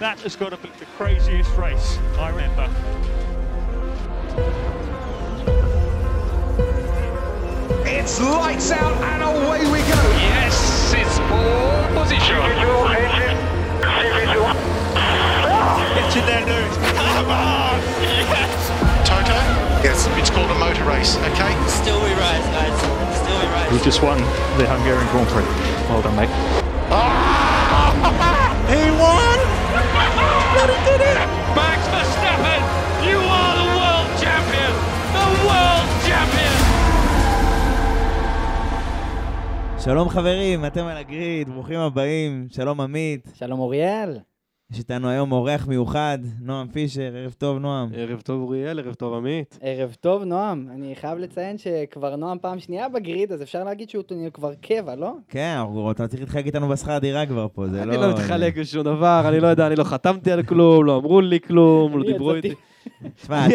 That has got to be the craziest race I remember. It's lights out and away we go. Yes, it's pole position. It's in there, Lewis. Come on! Yes! Toto? Yes. It's called a motor race, okay? Still we rise, guys. Still we rise. We just won the Hungarian Grand Prix. Well done, mate. He won! Max Verstappen, you are the world champion. The world champion. שלום חברים, אתם על הגריד, ברוכים הבאים, שלום עמית. שלום אוריאל. יש איתנו היום אורח מיוחד, נועם פישר, ערב טוב נועם. ערב טוב אוריאל, ערב טוב עמית. ערב טוב, נועם. אני חייב לציין שכבר נועם פעם שנייה בגריד, אז אפשר להגיד שהוא כבר קבע, לא? כן, אתה צריך להתחלק איתנו בשכר דירה כבר פה, זה לא... אני לא מתחלק בשום דבר, אני לא יודע, אני לא חתמתי על כלום, לא אמרו לי כלום, לא דיברו איתי. תשמע,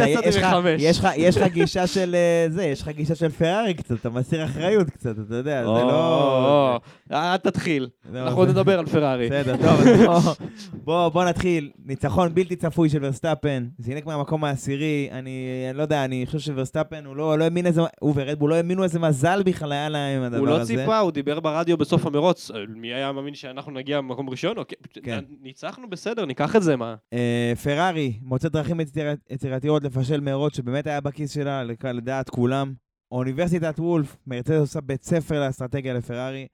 יש לך- גישה של אה, זה, יש לך גישה של פרארי קצת, אתה מסיר אחריות קצת, אתה יודע, זה לא... או, אל תתחיל, לא, אנחנו עוד נדבר על פרארי. בסדר, טוב, בוא- נתחיל. ניצחון בלתי צפוי של ורסטאפן, זינק מהמקום העשירי, אני לא יודע, אני חושב שוורסטאפן, הוא לא לא האמין איזה, הוא ורדבול לא האמינו איזה מזל בכלל היה להם הדבר הוא הזה. לא ציפה, הוא דיבר ברדיו בסוף המרוץ. אה, מי היה מאמין שאנחנו נגיע במקום ראשון? אוקיי, כן. ניצחנו, בסדר, ניקח את זה, מה? אה, פרארי מוצאת דרכים יצירתיות לפשל מרוץ שבאמת היה בכיס שלה, לדעת כולם. אוניברסיטת וולף, מרצדס עושה בית ספר לאסטרטגיה לפרארי.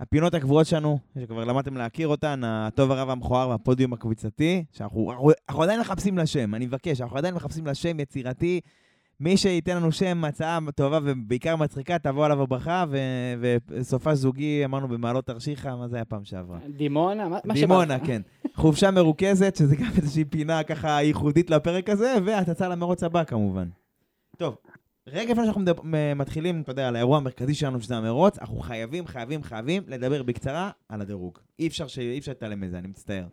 הפינות הקבועות שלנו, שכבר למדתם להכיר אותן, הטוב הרב המכוער והפודיום הקבוצתי, שאנחנו אנחנו, אנחנו עדיין מחפשים לה שם, אני מבקש, אנחנו עדיין מחפשים לה שם יצירתי. מי שייתן לנו שם, הצעה טובה ובעיקר מצחיקה, תבוא עליו הברכה, ו- וסופה זוגי, אמרנו במעלות תרשיחא, מה זה היה פעם שעברה? דימונה, מה דימונה, שבא לך. כן. חופשה מרוכזת, שזה גם איזושהי פינה ככה ייחודית לפרק הזה, והתצ"ר למרוץ הבא כמובן. טוב, רגע לפני שאנחנו מדבר, מתחילים, אתה יודע, על האירוע המרכזי שלנו, שזה המרוץ, אנחנו חייבים, חייבים, חייבים לדבר בקצרה על הדירוג. אי אפשר ש- אי אפשר להתעלם מזה, אני מצטער.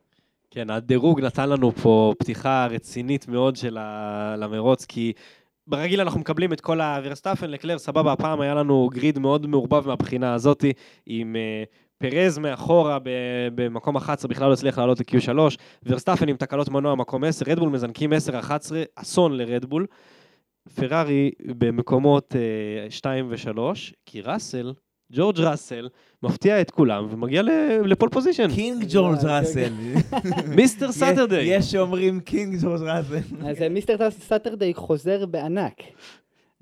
כן, הדירוג נתן לנו פה פתיחה רצינית מאוד של ה... למרוץ, כי ברגיל אנחנו מקבלים את כל הזמן ורסטאפן, לקלר, סבבה, הפעם היה לנו grid מאוד מעורבב מהבחינה הזאתי, עם uh, פרז מאחורה במקום 11, בכלל לא הצליח לעלות ל-Q3, ורסטאפן עם תקלות מנוע מקום 10, רדבול מזנקים 10-11, אסון לרדבול. פרארי במקומות 2 ו-3, כי ראסל, ג'ורג' ראסל, מפתיע את כולם ומגיע ל pole position. King ג'ורג' ראסל. Mister Saturday. יש שאומרים King ג'ורג' ראסל. אז אה, Mister Saturday חוזר בענק.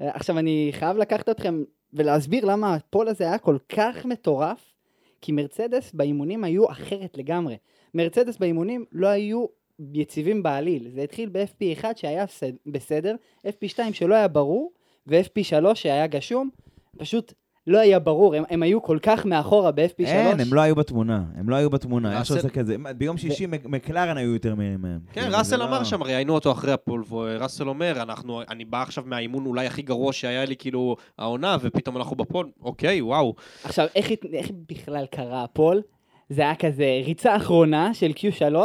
אה, עכשיו, אני חייב לקחת אתכם ולהסביר למה ה pole הזה היה כל כך מטורף, כי מרצדס באימונים היו אחרת לגמרי. מרצדס באימונים לא היו יציבים בעליל. זה התחיל ב-FP1 שהיה בסד- בסדר, FP2 שלא היה ברור, ו-FP3 שהיה גשום, פשוט לא היה ברור, הם, הם היו כל כך מאחורה ב-FP3. אין, הם לא היו בתמונה. הם לא היו בתמונה. איך ראסל- שעושה כזה. ביום שישי מק- מקלרן היו יותר מהם. כן, כאילו, ראסל זה אמר לא- שם, ראיינו אותו אחרי הפול, וראסל אומר, אנחנו, אני בא עכשיו מהאימון אולי הכי גרוע שהיה לי, כאילו, העונה, ופתאום אנחנו בפול, אוקיי, וואו. עכשיו, איך, איך בכלל קרה הפול? זה היה כזה ריצה אחרונה של Q3,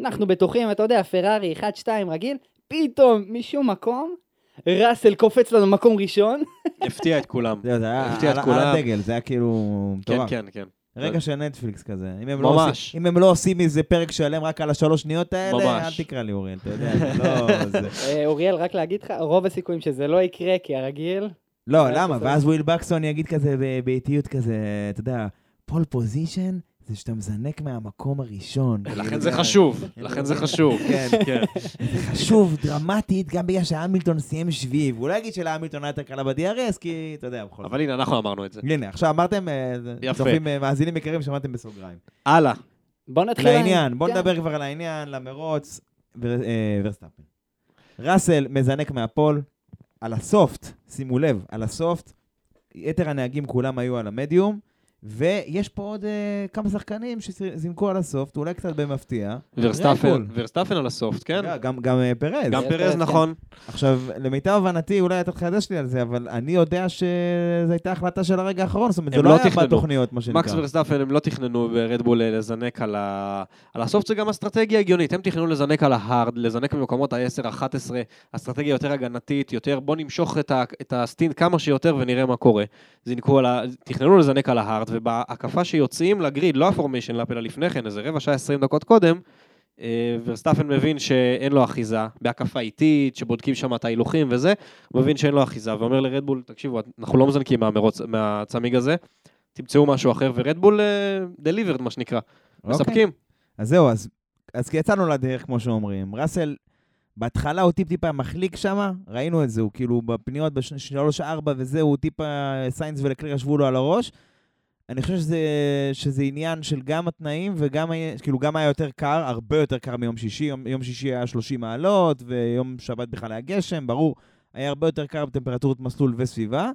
אנחנו בטוחים, אתה יודע, פרארי 1-2 רגיל, פתאום, משום מקום, ראסל קופץ לנו מקום ראשון, הפתיע את כולם. זהו, זה היה הפתיע את על- על כולם. הדגל, זה היה כאילו כן, מטורף. כן, כן. רגע של נטפליקס כזה. אם הם, לא ממש. עושים, אם הם לא עושים מזה פרק שלם רק על השלוש שניות האלה, ממש. אל תקרא לי אוריאל, אתה יודע, זה לא... זה... אה, אוריאל, רק להגיד לך, רוב הסיכויים שזה לא יקרה, כי הרגיל, לא, למה? ואז וויל בקסטון יגיד כזה ב- באיטיות כזה, אתה יודע, pole position זה שאתה מזנק מהמקום הראשון. לכן כאילו, זה חשוב, לכן זה חשוב. כן, כן. זה חשוב, דרמטית, גם בגלל שהמילטון סיים שביעי, והוא לא יגיד שלהמילטון היה יותר קלה ב-DRS, כי אתה יודע, בכל זאת. אבל הנה, אנחנו אמרנו את זה. הנה, עכשיו אמרתם, אה. צופים, אה, מאזינים יקרים, שמעתם בסוגריים. הלאה. בוא נתחיל... לעניין, בוא כן. נדבר כבר על העניין, למרוץ, ור- אה, ורסטאפן. ראסל מזנק מה pole, על ה soft, שימו לב, על ה soft, יתר הנהגים כולם היו על המדיום, ויש פה עוד אה, כמה שחקנים שזינקו על ה soft, אולי קצת במפתיע. ורסטאפן, רדבול. ורסטאפן על ה soft, כן? גם, גם אה, פרז. גם פרז, כן. נכון. עכשיו, למיטב הבנתי, אולי אתה תחדש לי על זה, אבל אני יודע שזו הייתה החלטה של הרגע האחרון, זאת אומרת, זה הם לא לא היה. בתוכניות, מה שנקרא. מקס ורסטאפן הם לא תכננו ברדבול לזנק על, ה... על ה soft, זה גם אסטרטגיה הגיונית. הם תכננו לזנק על ה hard, לזנק במקומות ה-10-11, אסטרטגיה יותר הגנתית, יותר בוא נמשוך את, ה... את ה stint כמה שיותר ונראה מה קורה. זינקו על ה... תכננו לזנק על ה hard, ובהקפה שיוצאים ל grid, לא ה formation lap, אלא לפני כן, איזה רבע שעה 20 דקות קודם, אה, ורסטאפן מבין שאין לו אחיזה, בהקפה איטית, שבודקים שם את ההילוכים וזה, הוא מבין שאין לו אחיזה, ואומר לרדבול, תקשיבו, אנחנו לא מזנקים מהמרוץ, מהצמיג הזה, תמצאו משהו אחר, ורדבול delivered, מה שנקרא, אוקיי. מספקים. אז זהו, אז, אז יצאנו לדרך, כמו שאומרים. ראסל, בהתחלה הוא טיפ-טיפה מחליק שם, ראינו את זה, הוא כאילו בפניות בשלוש-ארבע וזה, הוא טיפה, סיינס ולקלר ישבו לו על הראש. אני חושב שזה, שזה עניין של גם התנאים וגם, כאילו גם היה יותר קר, הרבה יותר קר מיום שישי, יום, יום שישי היה 30 מעלות, ויום שבת בכלל היה גשם, ברור, היה הרבה יותר קר בטמפרטורת מסלול וסביבה.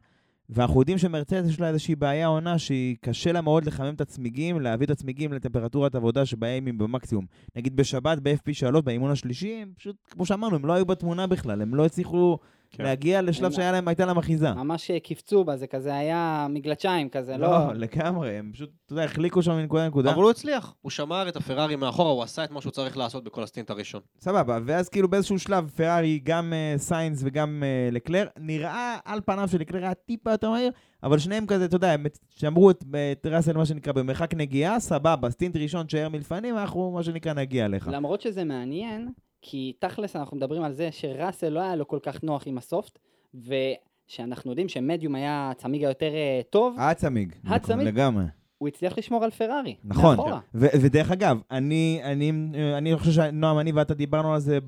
ואנחנו יודעים שמרצדס יש לה איזושהי בעיה עונה שהיא קשה לה מאוד לחמם את הצמיגים, להביא את הצמיגים לטמפרטורת עבודה שבהם הם במקסימום. נגיד בשבת ב-FP3, באימון השלישי, הם פשוט, כמו שאמרנו, הם לא היו בתמונה בכלל, הם לא הצליחו כן. להגיע לשלב שהיה להם, הייתה להם אחיזה. ממש אה, קיפצו בה, זה כזה היה מגלצ'יים כזה, לא... לא, לגמרי, הם פשוט, אתה יודע, החליקו שם מנקודה לנקודה. אבל הוא הצליח, הוא שמר את הפרארי מאחורה, הוא עשה את מה שהוא צריך לעשות בכל ה stint הראשון. סבבה, ואז כאילו באיזשהו שלב פרארי, גם אה, סיינס וגם אה, לקלר, נראה על פניו שלקלר היה טיפה יותר מהיר, אבל שניהם כזה, אתה יודע, הם שמרו את, את ראסל, מה שנקרא, במרחק נגיעה, סבבה, stint ראשון תשאר מלפנים, אנחנו, מה שנקרא, נגיע אליך. למרות שזה מעניין, כי תכלס אנחנו מדברים על זה שראסל לא היה לו כל כך נוח עם ה soft, ושאנחנו יודעים שמדיום היה הצמיג היותר אה, טוב, הצמיג. הצמיג? לגמרי. הוא הצליח לשמור על פרארי. נכון. ו- ודרך אגב, אני, אני, אני חושב שנועם, אני ואתה דיברנו על זה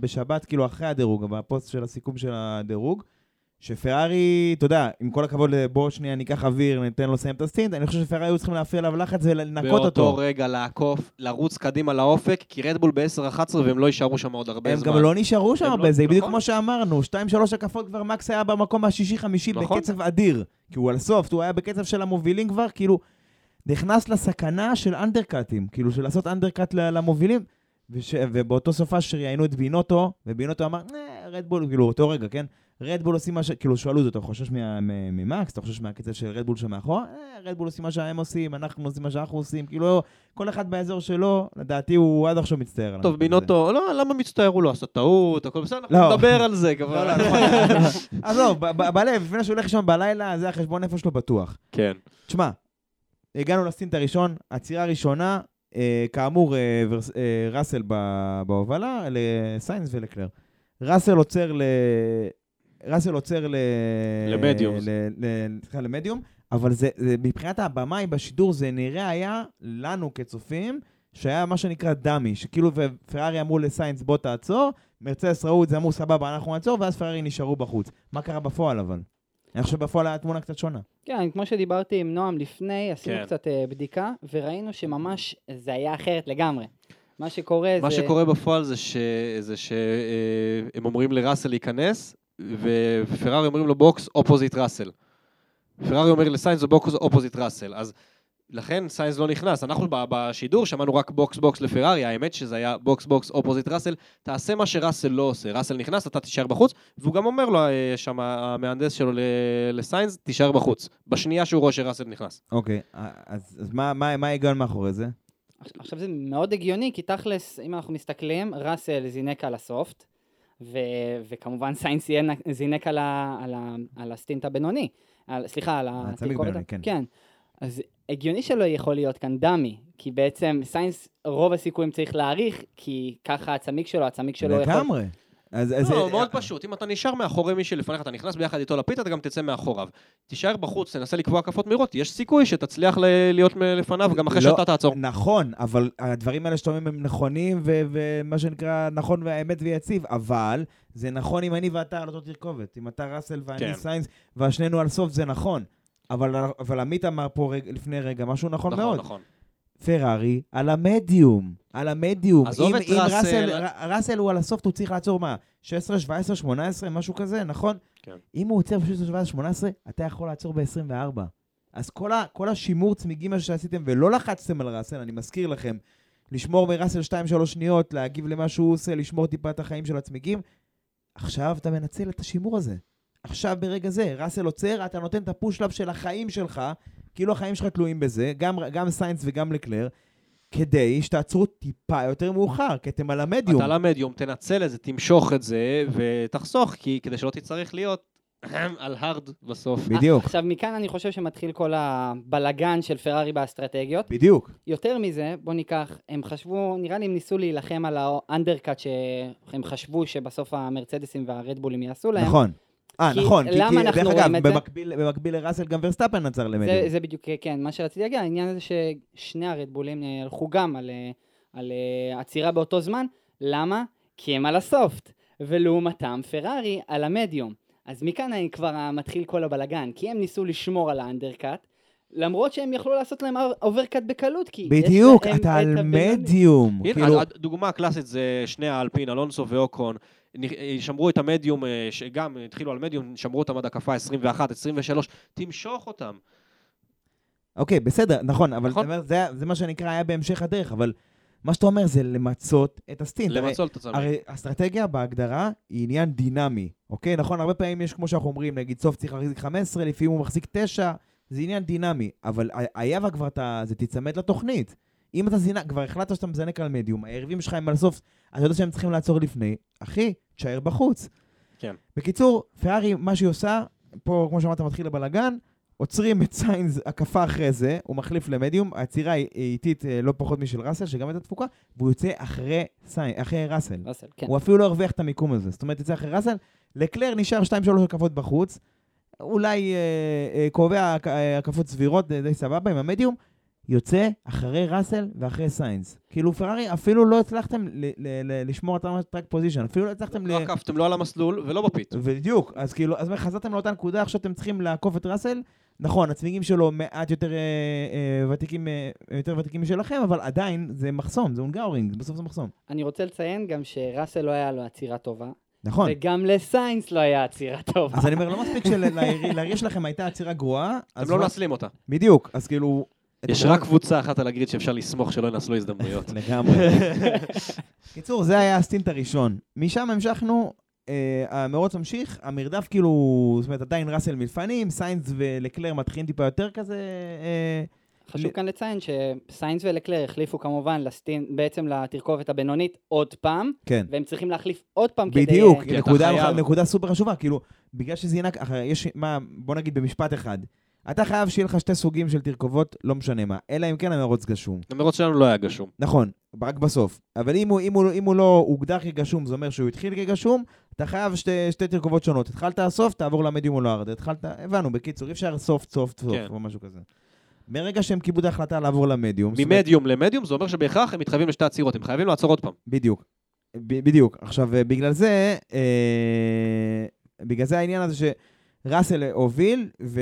בשבת, כאילו אחרי הדירוג, בפוסט של הסיכום של הדירוג, שפרארי, אתה יודע, עם כל הכבוד, בוא שנייה ניקח אוויר, ניתן לו לסיים את הסטינט, אני חושב שפרארי היו צריכים להפעיל עליו לחץ ולנקות באותו אותו. רגע לעקוף, לרוץ קדימה לאופק, כי רדבול ב-10-11 והם לא יישארו שם עוד הרבה הם זמן. גם לא נשארו שם הם הרבה, לא- זה בדיוק נכון. כמו שאמרנו, 2-3 הקפות כבר מקס היה במקום השישי-חמישי נכון. בקצב אדיר. כי הוא על הסופט, הוא היה בקצב של המובילים כבר, כאילו, נכנס לסכנה של אנדרקאטים, כאילו של לעשות אנדרקאט למובילים. וש... ובאותו סופה שראיינו את בינוטו, ובינוטו אמר, אה, רדבול, כאילו, אותו רגע, כן? רדבול עושים מה ש... כאילו, שאלו אותו, אתה חושש ממקס? אתה חושש מהקצב של רדבול שמאחורה? אה, רדבול עושים מה שהם עושים, אנחנו עושים מה שאנחנו עושים, כאילו, כל אחד באזור שלו, לדעתי הוא עד עכשיו מצטער. טוב, בינוטו, לא, למה מצטער? הוא לא עשה טעות, הכל בסדר, לא. אנחנו נדבר על זה כבר. לא, לא, נכון. עזוב, בלב, לפני שהוא הולך לישון בלילה, זה החשבון נפש שלו בטוח. כן. תשמע, הגענו לסטינט הראשון, עצירה ראשונה, אה, כאמור, אה, אה, ראסל בהובלה, לסיינס ולקלר. ראסל עוצר. ראסל עוצר ל... למדיומס. ל- ל- סליחה, למדיום, אבל זה, זה, מבחינת הבמאי בשידור, זה נראה היה לנו כצופים, שהיה מה שנקרא dummy, שכאילו פרארי אמרו לסיינס בוא תעצור, מרצדס ראו את זה, אמרו סבבה, אנחנו נעצור, ואז פרארי נשארו בחוץ. מה קרה בפועל אבל? אני חושב שבפועל הייתה תמונה קצת שונה. כן, כמו שדיברתי עם נועם לפני, עשינו כן. קצת אה, בדיקה, וראינו שממש זה היה אחרת לגמרי. מה שקורה מה זה... שקורה בפועל זה ש- זה שהם אומרים לראסל להיכנס, ופרארי אומרים לו box opposite ראסל. פרארי אומר לסיינס זה box opposite ראסל. אז לכן סיינס לא נכנס. אנחנו בשידור שמענו רק box box לפרארי, האמת שזה היה box box opposite ראסל. תעשה מה שראסל לא עושה. ראסל נכנס, אתה תישאר בחוץ, והוא גם אומר לו אה, שם, המהנדס שלו לסיינס, תישאר בחוץ. בשנייה שהוא רואה שראסל נכנס. אוקיי, אז, אז מה, מה, מה ההיגיון מאחורי זה? עכשיו זה מאוד הגיוני, כי תכלס, אם אנחנו מסתכלים, ראסל זינק על ה soft, ו- וכמובן סיינס זינק- על, ה- על, ה- על ה stint הבינוני. על, סליחה, על הצמיג התרכובת כן. כן. אז הגיוני שלא יכול להיות כאן dummy, כי בעצם סיינס, רוב הסיכויים צריך להעריך, כי ככה הצמיג שלו, הצמיג שלו יכול... לגמרי. אז, אז, לא, אה, מאוד פשוט. אם אתה נשאר מאחורי מי שלפניך, אתה נכנס ביחד איתו ל pit, אתה גם תצא מאחוריו. תישאר בחוץ, תנסה לקבוע הקפות מהירות, יש סיכוי שתצליח ל- להיות לפניו גם אחרי לא, שאתה תעצור. נכון, אבל הדברים האלה שאתה אומר הם נכונים, ו- ומה שנקרא נכון והאמת ויציב, אבל זה נכון אם אני ואתה על אותו תרכובת. אם אתה ראסל ואני כן. סיינס, והשנינו על סוף, זה נכון. אבל, אבל עמית אמר פה רגע, לפני רגע משהו נכון, נכון, מאוד. נכון. פרארי על המדיום, על המדיום. עזוב אם, את אם ראסל- ר- ראסל הוא על הסוף, הוא צריך לעצור מה? 16, 17, 18, משהו כזה, נכון? כן. אם הוא עוצר ב-16, 17, 18, אתה יכול לעצור ב-24. אז כל, ה, כל השימור צמיגים הזה שעשיתם ולא לחצתם על ראסל, אני מזכיר לכם, לשמור מראסל 2-3 שניות, להגיב למה שהוא עושה, לשמור טיפה את החיים של הצמיגים, עכשיו אתה מנצל את השימור הזה. עכשיו ברגע זה, ראסל עוצר, אתה נותן את ה push lap של החיים שלך, כאילו החיים שלך תלויים בזה, גם, גם סיינס וגם לקלר, כדי שתעצרו טיפה יותר מאוחר, כי אתם על המדיום. אתה על המדיום, תנצל את זה, תמשוך את זה ותחסוך, כי כדי שלא תצטרך להיות על hard בסוף. בדיוק, עכשיו, מכאן אני חושב שמתחיל כל הבלגן של פרארי באסטרטגיות. בדיוק. יותר מזה, בוא ניקח, הם חשבו, נראה לי הם ניסו להילחם על ה undercut שהם חשבו שבסוף המרצדסים והרדבולים יעשו להם. נכון. אה, נכון. כי- למה כי, אנחנו דרך אגב, זה? במקביל- במקביל לראסל גם ורסטאפן עצר זה, למדיום. זה בדיוק, כן, מה שרציתי להגיע, העניין הזה ששני הרדבולים אה, הלכו גם על, אה, על אה, עצירה באותו זמן, למה? כי הם על ה soft, ולעומתם פרארי על המדיום. אז מכאן אני כבר מתחיל כל הבלגן, כי הם ניסו לשמור על ה undercut, למרות שהם יכלו לעשות להם overcut בקלות, כי בדיוק, אתה את על. מדיום. הנה, כאילו, הדוגמה הקלאסית זה שני האלפין, אלונסו ואוקון. נ- שמרו את המדיום, אה, שגם התחילו על מדיום, שמרו אותם עד הקפה 21, 23, תמשוך אותם. אוקיי, בסדר, נכון, אבל נכון. אתה אומר, זה, זה מה שנקרא היה בהמשך הדרך, אבל מה שאתה אומר זה למצות את הסטינט. למצות את עצמם. הרי אסטרטגיה בהגדרה היא עניין דינמי, אוקיי? נכון, הרבה פעמים יש, כמו שאנחנו אומרים, נגיד סוף צריך להחזיק 15, לפעמים הוא מחזיק 9, זה עניין דינמי, אבל היה בה כבר את ה... זה תיצמד לתוכנית. אם אתה זינה, כבר החלטת שאתה מזנק על מדיום, היריבים שלך הם על הסוף, אתה יודע שהם צריכים לעצור לפני, אחי, תשאר בחוץ. כן. בקיצור, פרארי, מה שהיא עושה, פה, כמו שאמרת, מתחיל הבלאגן, עוצרים את סיינס הקפה אחרי זה, הוא מחליף למדיום, העצירה היא איטית אה, לא פחות משל ראסל, שגם הייתה תפוקה, והוא יוצא אחרי, סיינ, אחרי ראסל. ראסל, כן. הוא אפילו לא הרוויח את המיקום הזה. זאת אומרת, יצא אחרי ראסל, לקלר נשאר 2-3 הקפות בחוץ, אולי אה, אה, קובע אה, הקפות סבירות, די די סבבה עם המדיום, יוצא אחרי ראסל ואחרי סיינס. כאילו, פרארי, אפילו לא הצלחתם ל- ל- ל- לשמור את ה track position, אפילו לא הצלחתם ל... לא עקפתם לא על המסלול ולא ב pit. בדיוק, אז כאילו, אז חזרתם לאותה נקודה, עכשיו אתם צריכים לעקוף את ראסל. נכון, הצמיגים שלו מעט יותר אה, אה, ותיקים, אה, יותר ותיקים משלכם, אבל עדיין זה מחסום, זה הונגרורינג, בסוף זה מחסום. אני רוצה לציין גם שראסל לא היה לו עצירה טובה, נכון. וגם לסיינס לא היה עצירה טובה. אז אני אומר, לא מספיק שלעיר שלכם הייתה עצירה גרועה, אתם לא מנצלים אותה. בדיוק, אז כאילו... יש רק קבוצה אחת על הגריד שאפשר לסמוך שלא ינצלו הזדמנויות. לגמרי. קיצור, זה היה הסטינט הראשון. משם המשכנו, אה, המרוץ ממשיך, המרדף כאילו, זאת אומרת, עדיין ראסל מלפנים, סיינס ולקלר מתחילים טיפה יותר כזה... אה, חשוב כאן לציין שסיינס ולקלר החליפו כמובן לסטין, בעצם לתרכובת הבינונית עוד פעם, כן. והם צריכים להחליף עוד פעם כדי... בדיוק, כי אתה נקודה. נקודה סופר חשובה, כאילו, בגלל שזה ינק, אחרי- יש, מה, בוא נגיד במשפט אחד, אתה חייב שיהיה לך שתי סוגים של תרכובות, לא משנה מה, אלא אם כן המרוץ גשום. המרוץ שלנו לא היה גשום. נכון, רק בסוף. אבל אם הוא, אם הוא, אם הוא לא הוגדר כגשום, זה אומר שהוא התחיל כגשום, אתה חייב שתי, שתי תרכובות שונות. התחלת סוף, תעבור למדיום או לא ארד. התחלת, הבנו, בקיצור, אי אפשר סופט, סופט, סופט, כן. או משהו כזה. מרגע שהם קיבלו את ההחלטה לעבור למדיום, זאת ממדיום למדיום זה אומר שבהכרח הם מתחייבים לשתי עצירות, הם חייבים לעצור עוד פעם. בדיוק. ב- בדיוק. עכשיו, אה, בגלל זה, אה, בגלל זה העניין הזה שראסל הוביל, ו-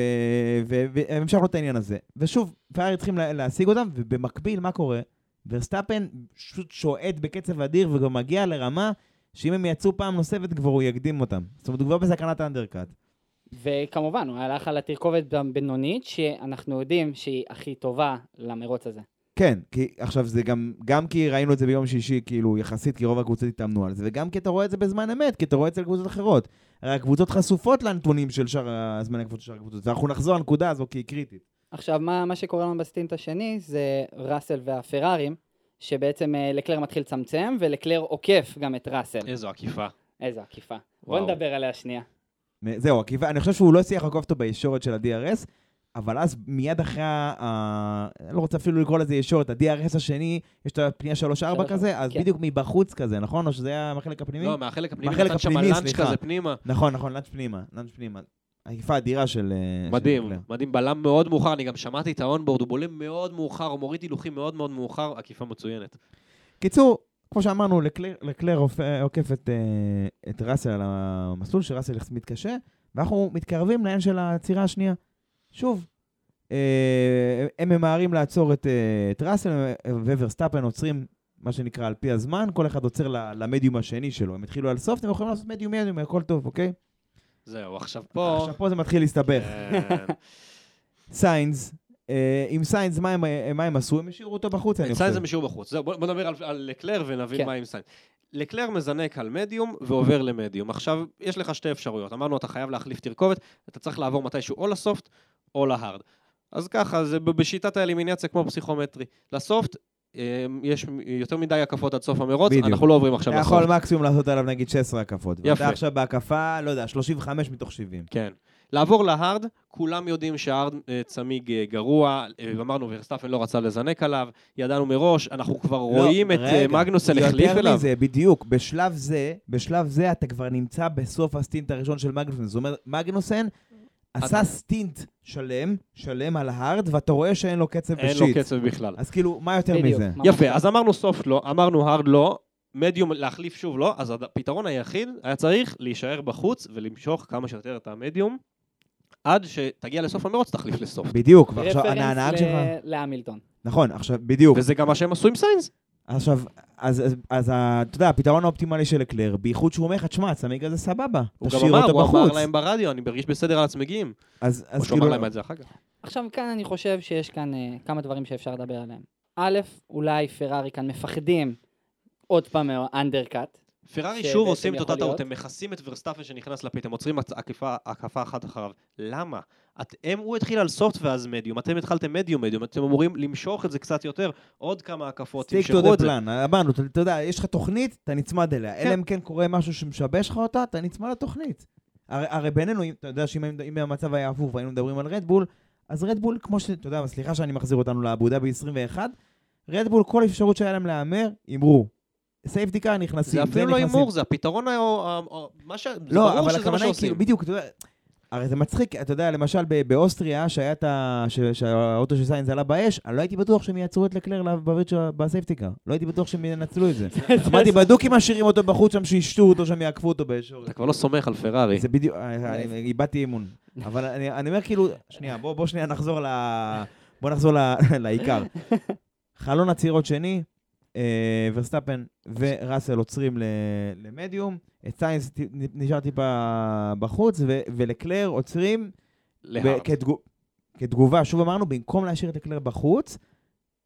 ו- והמשכנו את העניין הזה. ושוב, פרארי צריכים לה- להשיג אותם, ובמקביל, מה קורה? ורסטאפן פשוט שועט בקצב אדיר, וגם מגיע לרמה שאם הם יצאו פעם נוספת, כבר הוא יקדים אותם. זאת אומרת, הוא כבר בסכנת האנדרקאט. וכמובן, הוא הלך על התרכובת הבינונית, שאנחנו יודעים שהיא הכי טובה למרוץ הזה. כן, כי עכשיו זה גם, גם כי ראינו את זה ביום שישי, כאילו, יחסית, כי רוב הקבוצות התאמנו על זה, וגם כי אתה רואה את זה בזמן אמת, כי אתה רואה את זה על קבוצות אחרות. הרי הקבוצות חשופות לנתונים של שאר הזמן הקבוצות של שאר הקבוצות, ואנחנו נחזור לנקודה הזו כי היא קריטית. עכשיו, מה, מה שקורה לנו בסטינט השני זה ראסל והפרארים, שבעצם אה, לקלר מתחיל לצמצם, ולקלר עוקף גם את ראסל. איזו עקיפה. איזו עקיפה. בוא. נדבר עליה שנייה. זהו, הכיוון, אני חושב שהוא לא הצליח לעקוף אותו בישורת של ה-DRS, אבל אז מיד אחרי ה... אני לא רוצה אפילו לקרוא לזה ישורת, ה-DRS השני, יש את הפנייה 3-4 שלוש, כזה, אז כן. בדיוק מבחוץ כזה, נכון? או שזה היה מהחלק הפנימי? לא, מהחלק הפנימי, מהחלק הפנימי, לאנץ' סליחה. כזה פנימה. נכון, נכון, לאנץ' פנימה, לאנץ' פנימה. עקיפה אדירה של... אה, של מדהים, קלר. מדהים, בלם מאוד מאוחר, אני גם שמעתי את האונבורד, הוא בולם מאוד מאוחר, הוא מוריד הילוכים מאוד מאוד מאוחר, עקיפה מצוינת. קיצור, כמו שאמרנו, לקלר, לקלר עופ- עוקף את, אה, את ראסל על המסלול, שראסל מתקשה, ואנחנו מתקרבים לעניין של העצירה השנייה. שוב, אה, הם ממהרים לעצור את, אה, את ראסל, וורסטאפן עוצרים, מה שנקרא, על פי הזמן, כל אחד עוצר ל- למדיום השני שלו. הם התחילו על soft, אתם יכולים לעשות medium medium, הכל טוב, אוקיי? זהו, עכשיו פה... עכשיו פה זה מתחיל להסתבך. כן. סיינס, אה, עם סיינס, מה הם, מה הם עשו? הם השאירו אותו בחוץ, אני חושב. סיינס הם השאירו בחוץ. זהו, בוא בוא נדבר על- על לקלר ונבין כן. מה עם סיינס. לקלר מזנק על מדיום ועובר למדיום. עכשיו, יש לך שתי אפשרויות. אמרנו, אתה חייב להחליף תרכובת, אתה צריך לעבור מתישהו או לסופט או להארד. אז ככה, זה בשיטת האלימיניאציה כמו פסיכומטרי. לסופט, אה, יש יותר מדי הקפות עד סוף המרוץ, בדיוק. אנחנו לא עוברים עכשיו אתה לסוף. יכול מקסימום לעשות עליו נגיד 16 הקפות. יפה. ואתה עכשיו בהקפה, לא יודע, 35 מתוך 70. כן. לעבור להארד, כולם יודעים שהארד אה, צמיג אה, גרוע, אה, אמרנו ורסטאפן לא רצה לזנק עליו, ידענו מראש, אנחנו כבר רואים את אה, רגע, מגנוסן החליף יותר אליו. מזה, בדיוק. בשלב זה, בשלב זה אתה כבר נמצא בסוף ה stint הראשון של מגנוסן. זאת אומרת, מגנוסן עשה stint שלם, שלם על hard, ואתה רואה שאין לו קצב אין ב shit. לו קצב בכלל. אז כאילו, מה יותר בדיוק. מזה? יפה. אז אמרנו soft לא, אמרנו hard לא, מדיום להחליף שוב לא, אז הפתרון היחיד היה צריך להישאר בחוץ ולמשוך כמה שיותר את המדיום, עד שתגיע לסוף המרוץ תחליף ל soft. בדיוק, ועכשיו, הנהג reference שלך... ל- להמילטון. נכון, עכשיו, בדיוק. וזה גם מה שהם עשו עם סיינס. עכשיו, אז, אז, אז ה- אתה יודע, הפתרון האופטימלי של לקלר, בייחוד שהוא אומר לך, תשמע, הצמיג הזה סבבה, הוא גם תשאיר אמר, אותו הוא אמר בחוץ. להם ברדיו, אני מרגיש בסדר על הצמיגים. אז, אז או שהוא כאילו, אמר להם את זה אחר כך. עכשיו כאן אני חושב שיש כאן אה, כמה דברים שאפשר לדבר עליהם. א', אולי פרארי כאן מפחדים עוד פעם מ undercut. פרארי שבעצם שוב עושים את אותה טעות. הם מכסים את ורסטאפן שנכנס ל pit, הם עוצרים הקפה אחת אחריו. למה? את, הם, הוא התחיל על סופט ואז מדיום, אתם התחלתם מדיום מדיום, אתם אמורים למשוך את זה קצת יותר, עוד כמה הקפות, תמשכו את זה. plan, אמרנו, אתה יודע, יש לך תוכנית, אתה נצמד אליה. כן. אלא אם כן קורה משהו שמשבש לך אותה, אתה נצמד לתוכנית. הרי, הרי בינינו, אתה יודע שאם אם המצב היה הפוך והיינו מדברים על רדבול, אז רדבול, כמו ש... אתה יודע, סליחה שאני מחזיר אותנו לאבו דאבי 21, רדבול, כל אפשרות שהיה להם להמר, הימרו. סייפטי קאר נכנסים, זה אפילו לא. הימור, זה הפתרון, מה ש... לא, אבל הכוונה היא. כאילו, בדיוק, אתה יודע, הרי זה מצחיק, אתה יודע, למשל באוסטריה, שהיה את ה... שהאוטו של סיינס עלה באש, אני לא הייתי בטוח שהם יעצרו את לקלר בסייפטיקה. לא הייתי בטוח שהם ינצלו את זה. אמרתי, בדוק אם משאירים אותו בחוץ שם, שישתו אותו שם, יעקפו אותו באש. אתה כבר לא סומך על פרארי. זה בדיוק, אני- אני איבדתי אמון. אבל אני אומר כאילו, שנייה, בוא שנייה נחזור ל... בוא נחזור לעיקר. חלון עצירות שני, אה, ורסטפן וראסל עוצרים למדיום, את סיינס נשאר טיפה בחוץ, ולקלר עוצרים כתגובה, שוב אמרנו, במקום להשאיר את לקלר בחוץ,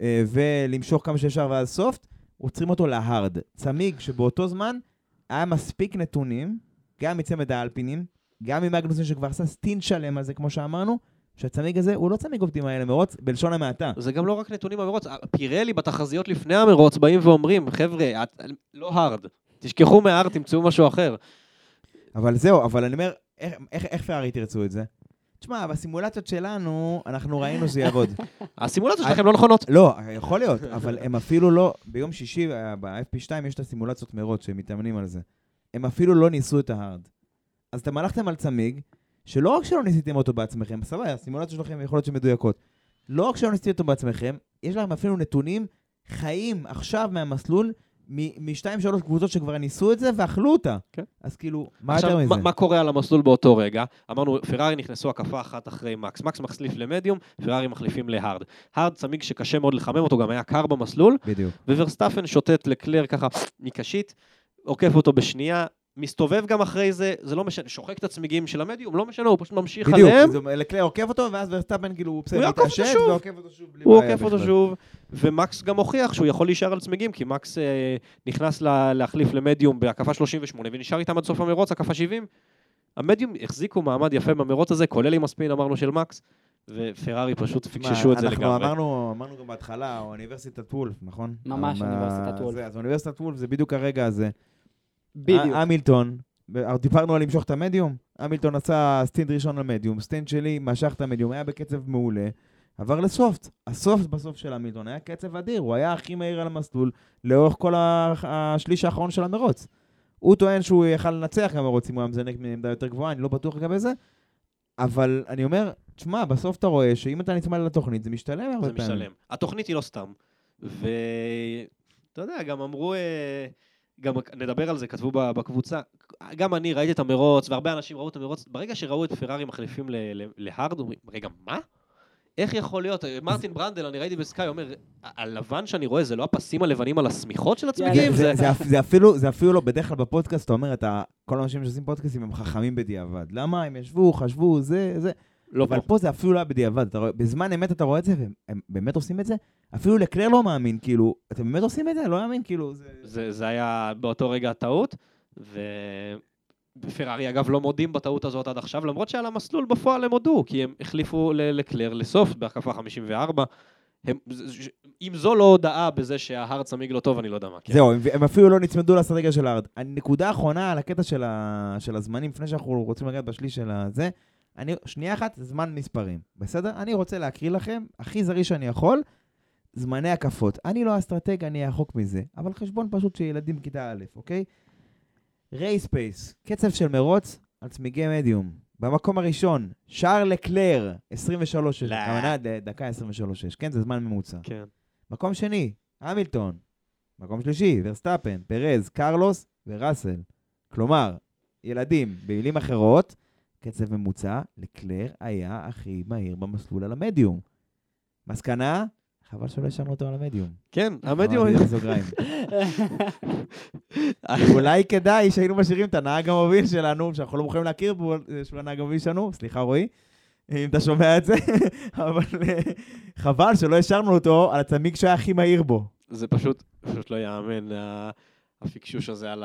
אה, ולמשוך כמה שאפשר ואז soft, עוצרים אותו ל hard. צמיג שבאותו זמן היה מספיק נתונים, גם מצמד האלפינים, גם ממאגנוסון שכבר עשה stint שלם על זה, כמו שאמרנו, שהצמיג הזה הוא לא צמיג אופטימלי למרוץ, בלשון המעטה. זה גם לא רק נתונים במרוץ, פירלי בתחזיות לפני המרוץ באים ואומרים, חבר'ה, את- לא הארד, תשכחו מהארד, תמצאו משהו אחר. אבל זהו, אבל אני אומר, איך, איך, איך פרארי תרצו את זה? תשמע, בסימולציות שלנו, אנחנו ראינו שזה יעבוד. הסימולציות שלכם לא נכונות. לא, יכול להיות, אבל הם אפילו לא, ביום שישי, אה, ב-FP2 יש את הסימולציות מרוץ שהם מתאמנים על זה. הם אפילו לא ניסו את ההארד. אז אתם הלכתם על צמיג, שלא רק שלא ניסיתם אותו בעצמכם, סבבה, הסימולציות שלכם יכול להיות מדויקות. לא רק שלא ניסיתם אותו בעצמכם, יש לכם אפילו נתונים חיים עכשיו מהמסלול, משתיים שלוש קבוצות שכבר ניסו את זה ואכלו אותה. כן. אז כאילו, מה עכשיו, יותר מזה? מה, מה קורה על המסלול באותו רגע? אמרנו, פרארי נכנסו הקפה אחת אחרי מקס. מקס מחליף למדיום, פרארי מחליפים להארד. הארד צמיג שקשה מאוד לחמם אותו, גם היה קר במסלול, בדיוק. וורסטפן שוטט לקלר ככה מקשית, עוקף אותו בשנייה, מסתובב גם אחרי זה, זה לא משנה, שוחק את הצמיגים של המדיום, לא משנה, הוא פשוט ממשיך בדיוק, עליהם, זה- לקלר עוקף אותו, ואז ורסטאפן כאילו, הוא בסדר, הוא יעקוף אותו מתעשת. ועוקף אותו שוב בלי הוא בעיה עוקף אותו. שוב, ומקס גם הוכיח שהוא יכול להישאר על צמיגים, כי מקס אה, נכנס לה, להחליף למדיום בהקפה 38 ונשאר איתם עד סוף המרוץ, הקפה 70. המדיום החזיקו מעמד יפה במרוץ הזה, כולל עם הספין אמרנו של מקס, ופרארי פשוט פיקששו את זה אנחנו לגמרי. אמרנו, אמרנו גם בהתחלה, אוניברסיטת וולף, נכון? ממש מה- אוניברסיטת וולף. זה, אז אוניברסיטת וולף זה בדיוק הרגע הזה. בדיוק. המילטון, דיברנו על למשוך את המדיום, המילטון עשה סטינט ראשון למדיום, סטינט שלי משך את המדיום, היה בקצב מעולה, עבר לסופט. הסופט בסוף של המילטון היה קצב אדיר, הוא היה הכי מהיר על המסלול לאורך כל השליש האחרון של המרוץ. הוא טוען שהוא יכל לנצח גם מרוץ אם הוא היה מזנק מעמדה יותר גבוהה, אני לא בטוח לגבי זה, אבל אני אומר, תשמע, בסוף אתה רואה שאם אתה נצמד לתוכנית, זה משתלם הרבה זה פעמים. משלם. התוכנית היא לא סתם. ואתה יודע, גם אמרו, אה, גם נדבר על זה, כתבו בקבוצה, גם אני ראיתי את המרוץ, והרבה אנשים ראו את המרוץ, ברגע שראו את פרארי מחליפים להארד, אומרים, רגע, מה? איך יכול להיות? מרטין ברנדל, אני ראיתי בסקאי, אומר, הלבן שאני רואה זה לא הפסים הלבנים על השמיכות של הצמיגים? זה, אפילו, לא, בדרך כלל בפודקאסט, אתה אומר, כל האנשים שעושים פודקאסטים הם חכמים בדיעבד. למה? הם ישבו, חשבו, זה, זה. לא אבל פה. פה זה אפילו לא היה בדיעבד. אתה רואה, בזמן אמת אתה רואה את זה, והם הם באמת עושים את זה. אפילו לקלר לא מאמין, כאילו, אתם באמת עושים את זה? לא מאמין, כאילו, זה... זה, זה היה באותו רגע הטעות, ופרארי אגב לא מודים בטעות הזאת עד עכשיו, למרות שעל המסלול בפועל הם הודו, כי הם החליפו לקלר לסוף בהקפה 54, הם, אם זו לא הודעה בזה שההר צמיג לא טוב, אני לא יודע מה. כן. זהו, הם, הם אפילו לא נצמדו לאסטרטגיה של הארד. הנקודה האחרונה על הקטע של, ה, של הזמנים, לפני שאנחנו רוצים לגעת בשליש של הזה, אני, שנייה אחת, זמן מספרים, בסדר? אני רוצה להקריא לכם, הכי זריז שאני יכול, זמני הקפות. אני לא אסטרטג, אני רחוק מזה, אבל חשבון פשוט של ילדים בכיתה א', אוקיי? race pace, קצב של מרוץ על צמיגי מדיום. במקום הראשון, שארל לקלר, 23, לא. הכוונה דקה 23, כן? זה זמן ממוצע. כן. מקום שני, המילטון. מקום שלישי, ורסטאפן, פרז, קרלוס וראסל. כלומר, ילדים, במילים אחרות, קצב ממוצע, לקלר היה הכי מהיר במסלול על המדיום. מסקנה, חבל שלא השארנו אותו על המדיום. כן, המדיום... אולי כדאי שהיינו משאירים את הנהג המוביל שלנו, שאנחנו לא מוכנים להכיר בו, אה, שהוא הנהג המוביל שלנו, סליחה רועי, אם אתה שומע את זה, אבל אה, חבל שלא השארנו אותו על הצמיג שהיה הכי מהיר בו. זה פשוט, פשוט לא יאמן, הפיקשוש הזה על,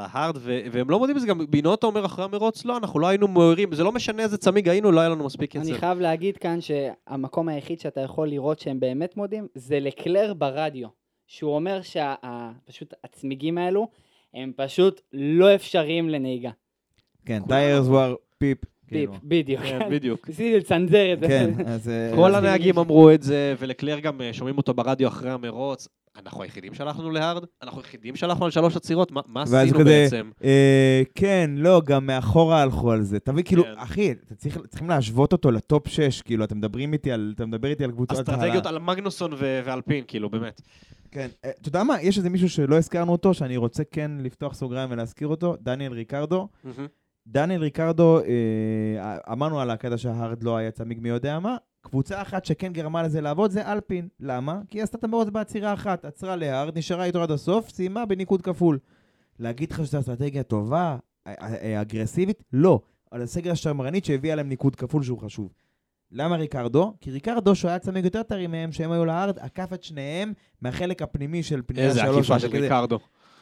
ההארד, והם לא מודים בזה, גם בינוטו אומר אחרי המרוץ, לא, אנחנו לא היינו מהירים, זה לא משנה איזה צמיג היינו, לא היה לנו מספיק אני קצב. חייב להגיד כאן שהמקום היחיד שאתה יכול לראות שהם באמת מודים, זה לקלר ברדיו. שהוא אומר שפשוט הצמיגים האלו, הם פשוט לא אפשריים לנהיגה. כן, tyres were פיפ. פיפ, כאילו. בדיוק. כן, בדיוק. ניסיתי לצנזר את זה. כן, אז... אה, כל הנהגים אמרו את זה, ולקלר גם אה, שומעים אותו ברדיו אחרי המרוץ. אנחנו היחידים שהלכנו ל hard? אנחנו היחידים שהלכנו על שלוש עצירות? מה, מה עשינו כזה, בעצם? אה, כן, לא, גם מאחורה הלכו על זה. תבין, כאילו, כן. אחי, צריך, צריכים להשוות אותו ל top 6, כאילו, אתם מדברים איתי על, אתה מדבר איתי על קבוצות... אסטרטגיות על מגנוסון ו- ואלפין, כאילו, באמת. כן. אה, אתה יודע מה? יש איזה מישהו שלא הזכרנו אותו, שאני רוצה כן לפתוח סוגריים ולהזכיר אותו, דניאל ריקרדו. דניאל ריקרדו, אה, אמרנו על הקטע שההארד לא היה צמיג מי יודע מה. קבוצה אחת שכן גרמה לזה לעבוד זה אלפין. למה? כי היא עשתה את המרוץ בעצירה אחת, עצרה להארד, נשארה איתו עד הסוף, סיימה בניקוד כפול. להגיד לך שזו אסטרטגיה טובה, אגרסיבית? לא. על הסגר השמרנית שהביאה להם ניקוד כפול שהוא חשוב. למה ריקרדו? כי ריקרדו, שהוא היה צמיג יותר טרי מהם, שהם היו להארד, עקף את שניהם מהחלק הפנימי של פנייה איזה שלוש. עקיפה של כזה. ריקרדו.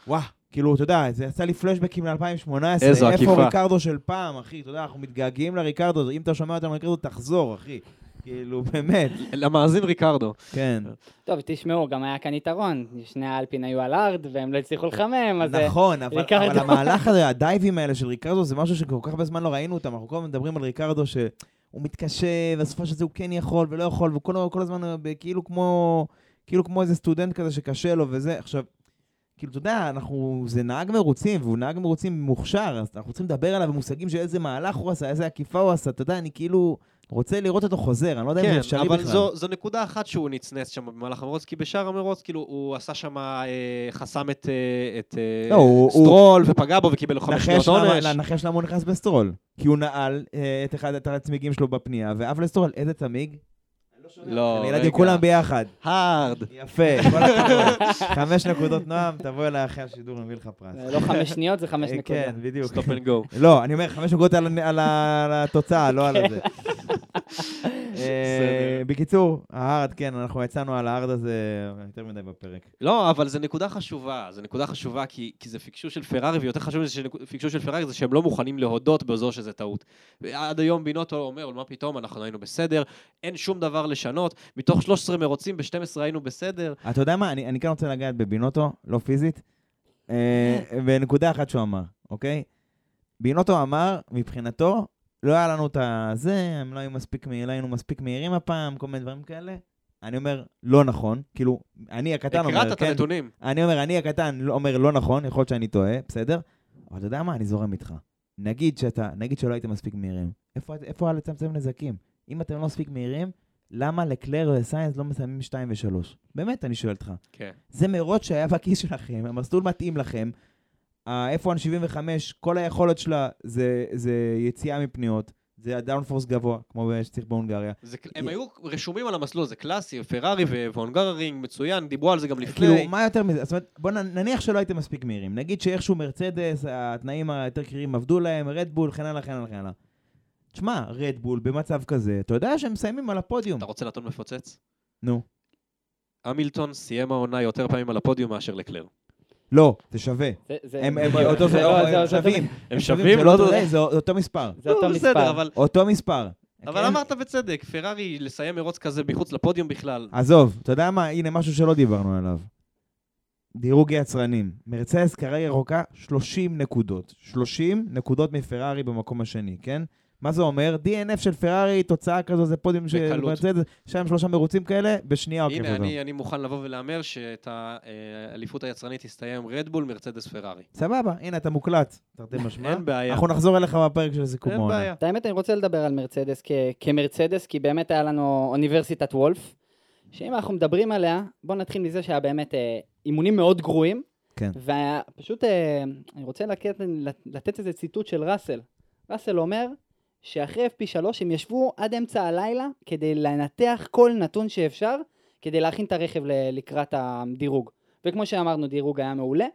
וואו, כאילו, אתה יודע, זה עשה לי פלשבקים ל-2018. איזו איפה עקיפה. ריקרדו של פעם, אחי? אתה יודע, אנחנו מתגעגעים לריקרדו. אם אתה שומע אותנו ריקרדו, תחזור, אחי. כאילו, באמת. למאזין ריקרדו. כן. טוב, תשמעו, גם היה כאן יתרון. שני האלפין היו על ארד, והם לא הצליחו לחמם, אז... אה, נכון, אבל, ריקרדו. אבל המהלך הזה, הדייבים האלה של ריקרדו, זה משהו שכל כך הרבה זמן לא ראינו אותם. אנחנו כל הזמן מדברים על ריקרדו שהוא מתקשה, ובסופו של זה הוא כן יכול ולא יכול, וכל כל הזמן ב- כאילו כמו, כאילו כמו איזה סטודנט כזה שקשה לו וזה. עכשיו, כאילו, אתה יודע, אנחנו, זה נהג מרוצים, והוא נהג מרוצים מוכשר, אז אנחנו צריכים לדבר עליו במושגים של איזה מהלך הוא עשה, איזה עקיפה הוא עשה, אתה יודע, אני כאילו רוצה לראות אותו חוזר, אני לא יודע אם זה כן, אפשרי אבל בכלל. זו, זו נקודה אחת שהוא נצנץ שם במהלך המרוץ, כי בשאר המרוץ, כאילו, הוא עשה שם, אה, חסם את, אה, את אה, לא, הוא- סטרול ופגע בו וקיבל לו חמש שניות עונש. נחש למה הוא נכנס בסטרול. כי הוא נעל אה, את אחד את הצמיגים שלו בפנייה, ועף לסטרול, איזה צמיג? לא, ילדים רגע. כולם ביחד. hard. יפה, כל הכבוד. חמש נקודות נועם, תבוא אליי אחרי השידור, נביא לך פרס. לא חמש שניות, זה חמש אה, נקודות. כן, בדיוק. Stop and go. לא, אני אומר, חמש נקודות על על ה- על התוצאה, לא על הזה. אה, בקיצור, ה hard, כן, אנחנו יצאנו על ה hard הזה יותר מדי בפרק. לא, אבל זו נקודה חשובה, זו נקודה חשובה כי, כי זה פיקשוש של פרארי, ויותר חשוב מזה שפיקשוש של פרארי זה שהם לא מוכנים להודות בזו שזה טעות. עד היום בינוטו אומר, מה פתאום, אנחנו היינו בסדר, אין שום דבר לשנות, מתוך 13 מרוצים, ב-12 היינו בסדר. אתה יודע מה, אני אני כן רוצה לגעת בבינוטו, לא פיזית, אה, בנקודה אחת שהוא אמר, אוקיי? בינוטו אמר, מבחינתו, לא היה לנו את הזה, הם לא היו מספיק, לא היינו מספיק מהירים הפעם, כל מיני דברים כאלה. אני אומר, לא נכון, כאילו, אני הקטן אומר, הקראת את כן, הנתונים. אני אומר, אני הקטן לא- אומר לא נכון, יכול להיות שאני טועה, בסדר? אבל אתה יודע מה, אני זורם איתך. נגיד שאתה, נגיד שלא הייתם מספיק מהירים, איפה, איפה היה לצמצם נזקים? אם אתם לא מספיק מהירים, למה לקלר וסיינס לא מסיימים 2 ו-3? באמת, אני שואל אותך. כן. זה מרוץ שהיה בכיס שלכם, המסלול מתאים לכם. ה-F175, כל היכולת שלה זה, זה יציאה מפניות, זה הדאונפורס גבוה, כמו שצריך בהונגריה. זה, הם היו רשומים על המסלול, זה קלאסי, פרארי והונגררינג, מצוין, דיברו על זה גם לפני. כאילו, מה יותר מזה? זאת אומרת, בוא נניח שלא הייתם מספיק מהירים. נגיד שאיכשהו מרצדס, התנאים היותר קרירים עבדו להם, רדבול, כן הלאה, כן הלאה, כן הלאה. תשמע, רדבול במצב כזה, אתה יודע שהם מסיימים על הפודיום. אתה רוצה נתון מפוצץ? נו. המילטון סיים העונה יותר פעמים על הפודיום מאשר לקלר. לא, זה שווה. הם שווים. הם שווים? זה לא לא אותו-. זה אותו מספר. זה אותו לא, מספר. אבל... אותו מספר. אבל כן? אמרת בצדק, פרארי לסיים מרוץ כזה מחוץ לפודיום בכלל. עזוב, אתה יודע מה? הנה משהו שלא דיברנו עליו. דירוג יצרנים. מרצדס כרגע ירוקה 30 נקודות. 30 נקודות מפרארי במקום השני, כן? מה זה אומר? DNF של פרארי, תוצאה כזו, זה פודיום של בקלות. מרצדס, שם שלושה מרוצים כאלה, בשנייה עוקף הנה, אותו. אני, אני מוכן לבוא ולהמר שאת האליפות היצרנית תסתיים רדבול, מרצדס, פרארי. סבבה, הנה אתה מוקלט, תרתי משמע. אין בעיה. אנחנו נחזור אליך בפרק של סיכום אין העונה. בעיה. את האמת, אני רוצה לדבר על מרצדס כ- כמרצדס, כי באמת היה לנו אוניברסיטת וולף, שאם אנחנו מדברים עליה, בואו נתחיל מזה שהיה באמת אה, אימונים מאוד גרועים. כן. ופשוט אה, אני רוצה לתת איזה ציטוט של ראסל. ראסל אומר שאחרי FP3 הם ישבו עד אמצע הלילה כדי לנתח כל נתון שאפשר, כדי להכין את הרכב לקראת הדירוג. וכמו שאמרנו, דירוג היה מעולה.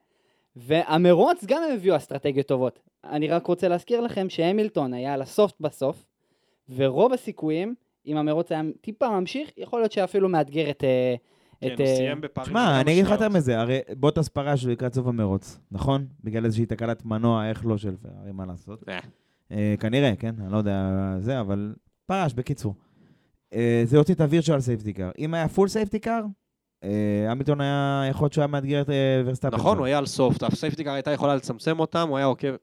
והמרוץ גם הם הביאו אסטרטגיות טובות. אני רק רוצה להזכיר לכם שהמילטון היה על הסופט בסוף, ורוב הסיכויים, אם המרוץ היה טיפה ממשיך, יכול להיות שאפילו מאתגר את... אה, כן, את הוא אה, סיים. תשמע, אני אגיד לך יותר מזה, הרי בוטס פרש לקראת סוף המרוץ, נכון? בגלל איזושהי תקלת מנוע, איך לא של פרארי, מה לעשות? אה. אה, כנראה, כן? אני לא יודע זה, אבל פרש, בקיצור. אה, זה הוציא את ה virtual safety car. אם היה full safety car, אה, המילטון היה, יכול להיות שהוא היה מאתגר את ורסטאפן. נכון. הוא היה על soft, ה safety car הייתה יכולה לצמצם אותם, הוא היה עוקב...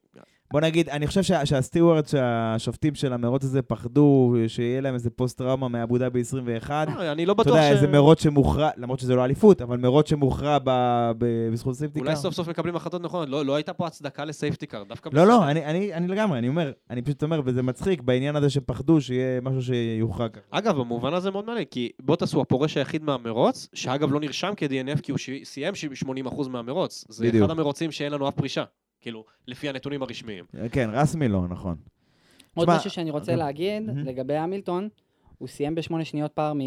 בוא נגיד, אני חושב שה- שה steward, שהשופטים של המרוץ הזה פחדו שיהיה להם איזה פוסט-טראומה מאבו דאבי 21. אה, אני לא אתה בטוח יודע, ש... איזה מרוץ שמוכרע, למרות שזה לא אליפות, אבל מרוץ שמוכרע ב- ב- בזכות safety car. אולי סוף סוף מקבלים החלטות נכונות, לא לא הייתה פה הצדקה ל safety car, דווקא... לא, לא. אני, אני, אני לגמרי, אני אומר, אני פשוט אומר, וזה מצחיק בעניין הזה שפחדו שיהיה משהו שיוכרע ככה. אגב, במובן הזה מאוד מעניין, כי בוטס הוא הפורש היחיד מהמרוץ, שאגב לא נרשם כ-DNF כי הוא סיים 80% מהמרוץ. זה. אחד המרוצים שאין לנו אף פרישה, כאילו, לפי הנתונים הרשמיים. כן, רסמי לא, נכון. עוד משהו שאני רוצה להגיד. לגבי המילטון, הוא סיים בשמונה שניות פער מ-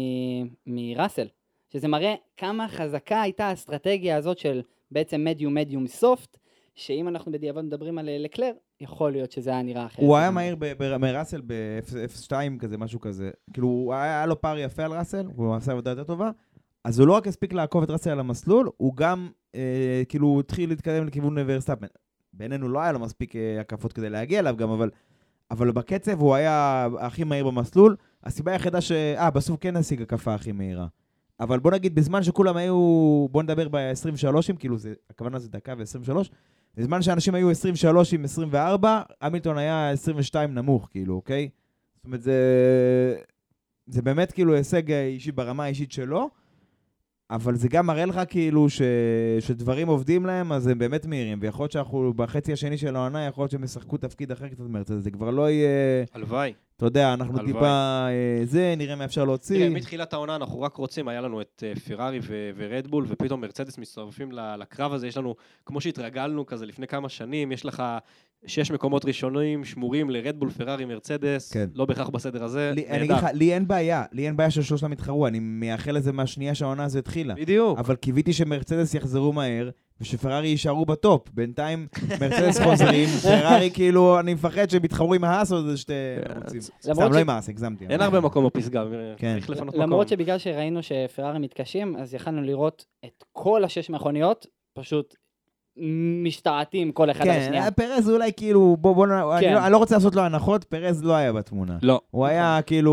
מראסל, שזה מראה כמה חזקה הייתה האסטרטגיה הזאת של בעצם מדיום מדיום סופט, שאם אנחנו בדיעבד מדברים על אה, לקלר, יכול להיות שזה היה נראה אחרת. הוא היה מהיר ב- ב- מראסל ב-F2 כזה, משהו כזה. כאילו, היה היה לו פער יפה על ראסל, הוא עשה עבודה יותר טובה, אז הוא לא רק הספיק לעקוב את ראסל על המסלול, הוא גם, אה, כאילו, התחיל להתקדם לכיוון ורסטאפן. בינינו לא היה לו מספיק אה, הקפות כדי להגיע אליו גם, אבל, אבל בקצב הוא היה הכי מהיר במסלול. הסיבה היחידה ש... אה, בסוף כן השיג הקפה הכי מהירה. אבל בוא נגיד, בזמן שכולם היו, בוא נדבר ב-23, כאילו, זה, הכוונה זה דקה ו-23, בזמן שאנשים היו 23 עם 24, המילטון היה 22 נמוך, כאילו, אוקיי? זאת אומרת, זה, זה באמת כאילו הישג אישי ברמה האישית שלו, אבל זה גם מראה לך כאילו ש, שדברים עובדים להם, אז הם באמת מהירים, ויכול להיות שאנחנו בחצי השני של העונה, יכול להיות שהם ישחקו תפקיד אחר קצת מרצדס, זה כבר לא יהיה, הלוואי. אתה יודע, אנחנו הלוואי. טיפה אה, זה, נראה מה אפשר להוציא. תראה, מתחילת העונה אנחנו רק רוצים, היה לנו את אה, פרארי ו- ורדבול, ופתאום מרצדס מצטרפים לקרב הזה, יש לנו, כמו שהתרגלנו כזה לפני כמה שנים, יש לך שש מקומות ראשונים שמורים לרדבול, פרארי, מרצדס, כן. לא בהכרח בסדר הזה, לי, אני אגיד. לך, לי אין בעיה, לי אין בעיה ששלושתם יתחרו, אני מייחל לזה מהשנייה שהעונה הזו התחילה. בדיוק. אבל קיוויתי שמרצדס יחזרו מהר, ושפרארי יישארו בטופ. בינתיים מרצדס חוזרים, פרארי כאילו, אני מפחד שהם יתחרו עם האס או זה שתי ערוצים. סתם, למרות לא עם האס, הגזמתי. אין הרבה מקום בפסגה, כן. צריך לפנות מקום. למרות שבגלל שראינו שפרארי מתקשים, אז יכלנו לראות את כל השש מכוניות, פשוט משתעטים כל אחד על כן, השנייה. פרז אולי כאילו, בוא, בוא, אני כן. לא- אני לא רוצה לעשות לו הנחות, פרז לא היה בתמונה. לא, הוא היה כאילו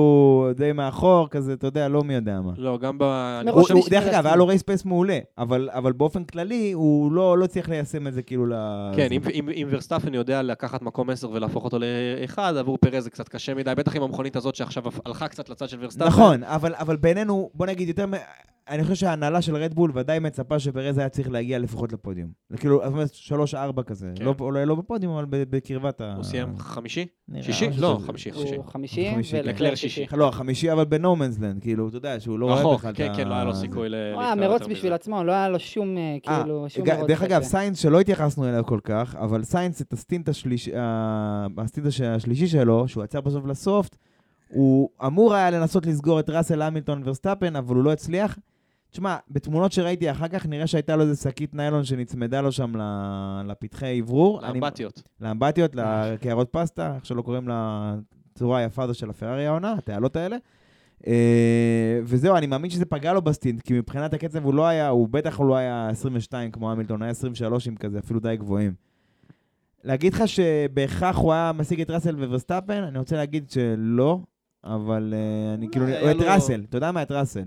די מאחור, כזה, אתה יודע, לא מי יודע מה. לא, גם ב... אני הוא- הוא- בשביל דרך אגב. היה לו race pace מעולה, אבל אבל באופן כללי, הוא לא לא הצליח ליישם את זה כאילו ל... כן. אם, אם, אם ורסטאפן יודע לקחת מקום 10 ולהפוך אותו לאחד, עבור פרז זה קצת קשה מדי, בטח עם המכונית הזאת שעכשיו הלכה קצת לצד של ורסטאפן. נכון, אבל, אבל בינינו, בוא נגיד יותר, מ- אני חושב שההנהלה של רדבול ודאי מצפה שפרז היה צריך להגיע לפחות לפודיום. כאילו, זאת אומרת, שלוש-ארבע כזה. כן. לא, אולי לא בפודיום, אבל בקרבת ה... הוא סיים חמישי? נראה, שישי? לא. חמישי, חמישי. הוא חמישי, חמישי, ולקלר לקלר שישי. לא, החמישי אבל ב no man's land, כאילו, אתה יודע, שהוא לא רואה בכלל את כן, ה... כן, לא היה לו זה. סיכוי ל... הוא היה מרוץ בשביל מזה. עצמו, לא היה לו שום, אה, אה, כאילו, שום ג- מרוץ דרך אגב. סיינס שלא התייחסנו אליו כל כך, אבל סיינס, את ה stint השלישי, ה- ה stint הש- השלישי שלו, שהוא עצר בסוף ל soft, הוא אמור היה לנסות לסגור את ראסל המילטון ורסטאפן, אבל הוא לא הצליח. תשמע, בתמונות שראיתי אחר כך, נראה שהייתה לו איזה שקית ניילון שנצמדה לו שם לפתחי אוורור. אני- לאמבטיות. לאמבטיות, לקערות פסטה, איך שלא קוראים לצורה היפה הזו של הפרארי העונה, התעלות האלה. אה, וזהו, אני מאמין שזה פגע לו ב stint, כי מבחינת הקצב הוא לא היה, הוא בטח לא היה 22 כמו המילטון, היה 23 עם כזה, אפילו די גבוהים. להגיד לך שבהכרח הוא היה משיג את ראסל וורסטאפן, אני רוצה להגיד שלא, אבל אה, אני כאילו, את ראסל, אתה יודע מה? את ראסל.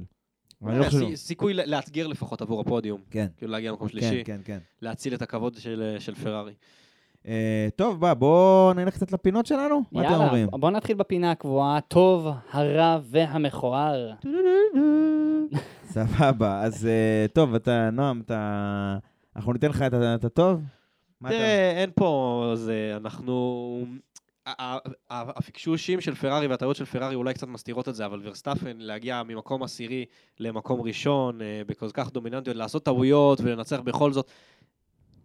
לא סיכוי לאתגר לפחות עבור הפודיום. כן, כאילו להגיע למקום כן, שלישי, כן, כן. להציל את הכבוד של של פרארי. אה, טוב, בוא, בואו נלך קצת לפינות שלנו? מה אתם אומרים? יאללה, בוא נתחיל בפינה הקבועה, הטוב, הרע והמכוער. סבבה, אז אה, טוב, אתה, נועם, אתה... אנחנו ניתן לך את הטוב? תראה, אין פה זה, אנחנו... הפקשושים של פרארי והטעויות של פרארי אולי קצת מסתירות את זה, אבל ורסטאפן להגיע ממקום עשירי למקום ראשון, אה, בכל כך דומיננטיות, לעשות טעויות ולנצח בכל זאת.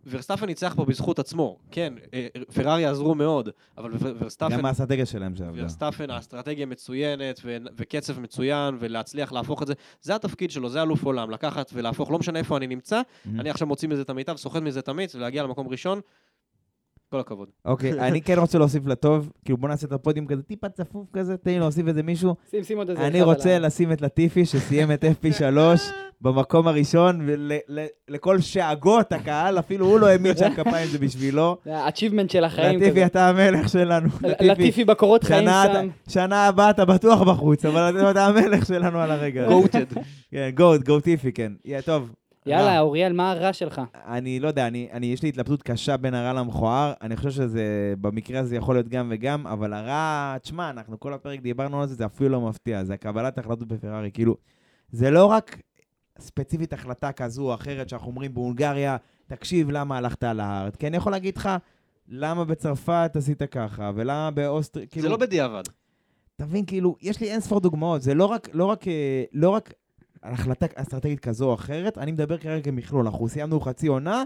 ורסטאפן ניצח פה בזכות עצמו, כן, אה, פרארי עזרו מאוד, אבל ור- ורסטאפן... גם האסטרטגיה שלהם שעבדה. ורסטאפן, האסטרטגיה מצוינת ו- וקצב מצוין, ולהצליח להפוך את זה, זה התפקיד שלו, זה אלוף עולם, לקחת ולהפוך, לא משנה איפה אני נמצא, Mhm. אני עכשיו מוציא מזה את המיטב, סוחט מזה את המיץ, ולהגיע למקום ראשון, כל הכבוד. אוקיי, אני כן רוצה להוסיף לטוב, כאילו בוא נעשה את הפודיום כזה טיפה צפוף כזה, תן לי להוסיף איזה מישהו. שים, שים עוד איזה אני רוצה לשים את לטיפי שסיים את FP3 במקום הראשון, ולכל שאגות הקהל, אפילו הוא לא האמין שהכפיים זה בשבילו. זה ה-achievement של החיים כזה. לטיפי, אתה המלך שלנו. לטיפי בקורות חיים שנה שם. אתה- שנה הבאה אתה בטוח בחוץ, אבל אתה- המלך שלנו על הרגע. גוטד. כן, גוט, גוטיפי, כן. יא, טוב. יאללה, רע. אוריאל, מה הרע שלך? אני לא יודע, אני, אני, יש לי התלבטות קשה בין הרע למכוער. אני חושב שזה, במקרה הזה יכול להיות גם וגם, אבל הרע, תשמע, אנחנו כל הפרק דיברנו על זה, זה אפילו לא מפתיע. זה הקבלת החלטות בפרארי. כאילו, זה לא רק ספציפית החלטה כזו או אחרת שאנחנו אומרים בהונגריה, תקשיב, למה הלכת על ההארד? כי אני יכול להגיד לך, למה בצרפת עשית ככה, ולמה באוסטריה, כאילו... זה לא בדיעבד. אתה מבין, כאילו, יש לי אין ספור דוגמאות, זה לא רק, לא רק, לא רק החלטה אסטרטגית כזו או אחרת, אני מדבר כרגע כמכלול, אנחנו סיימנו חצי עונה,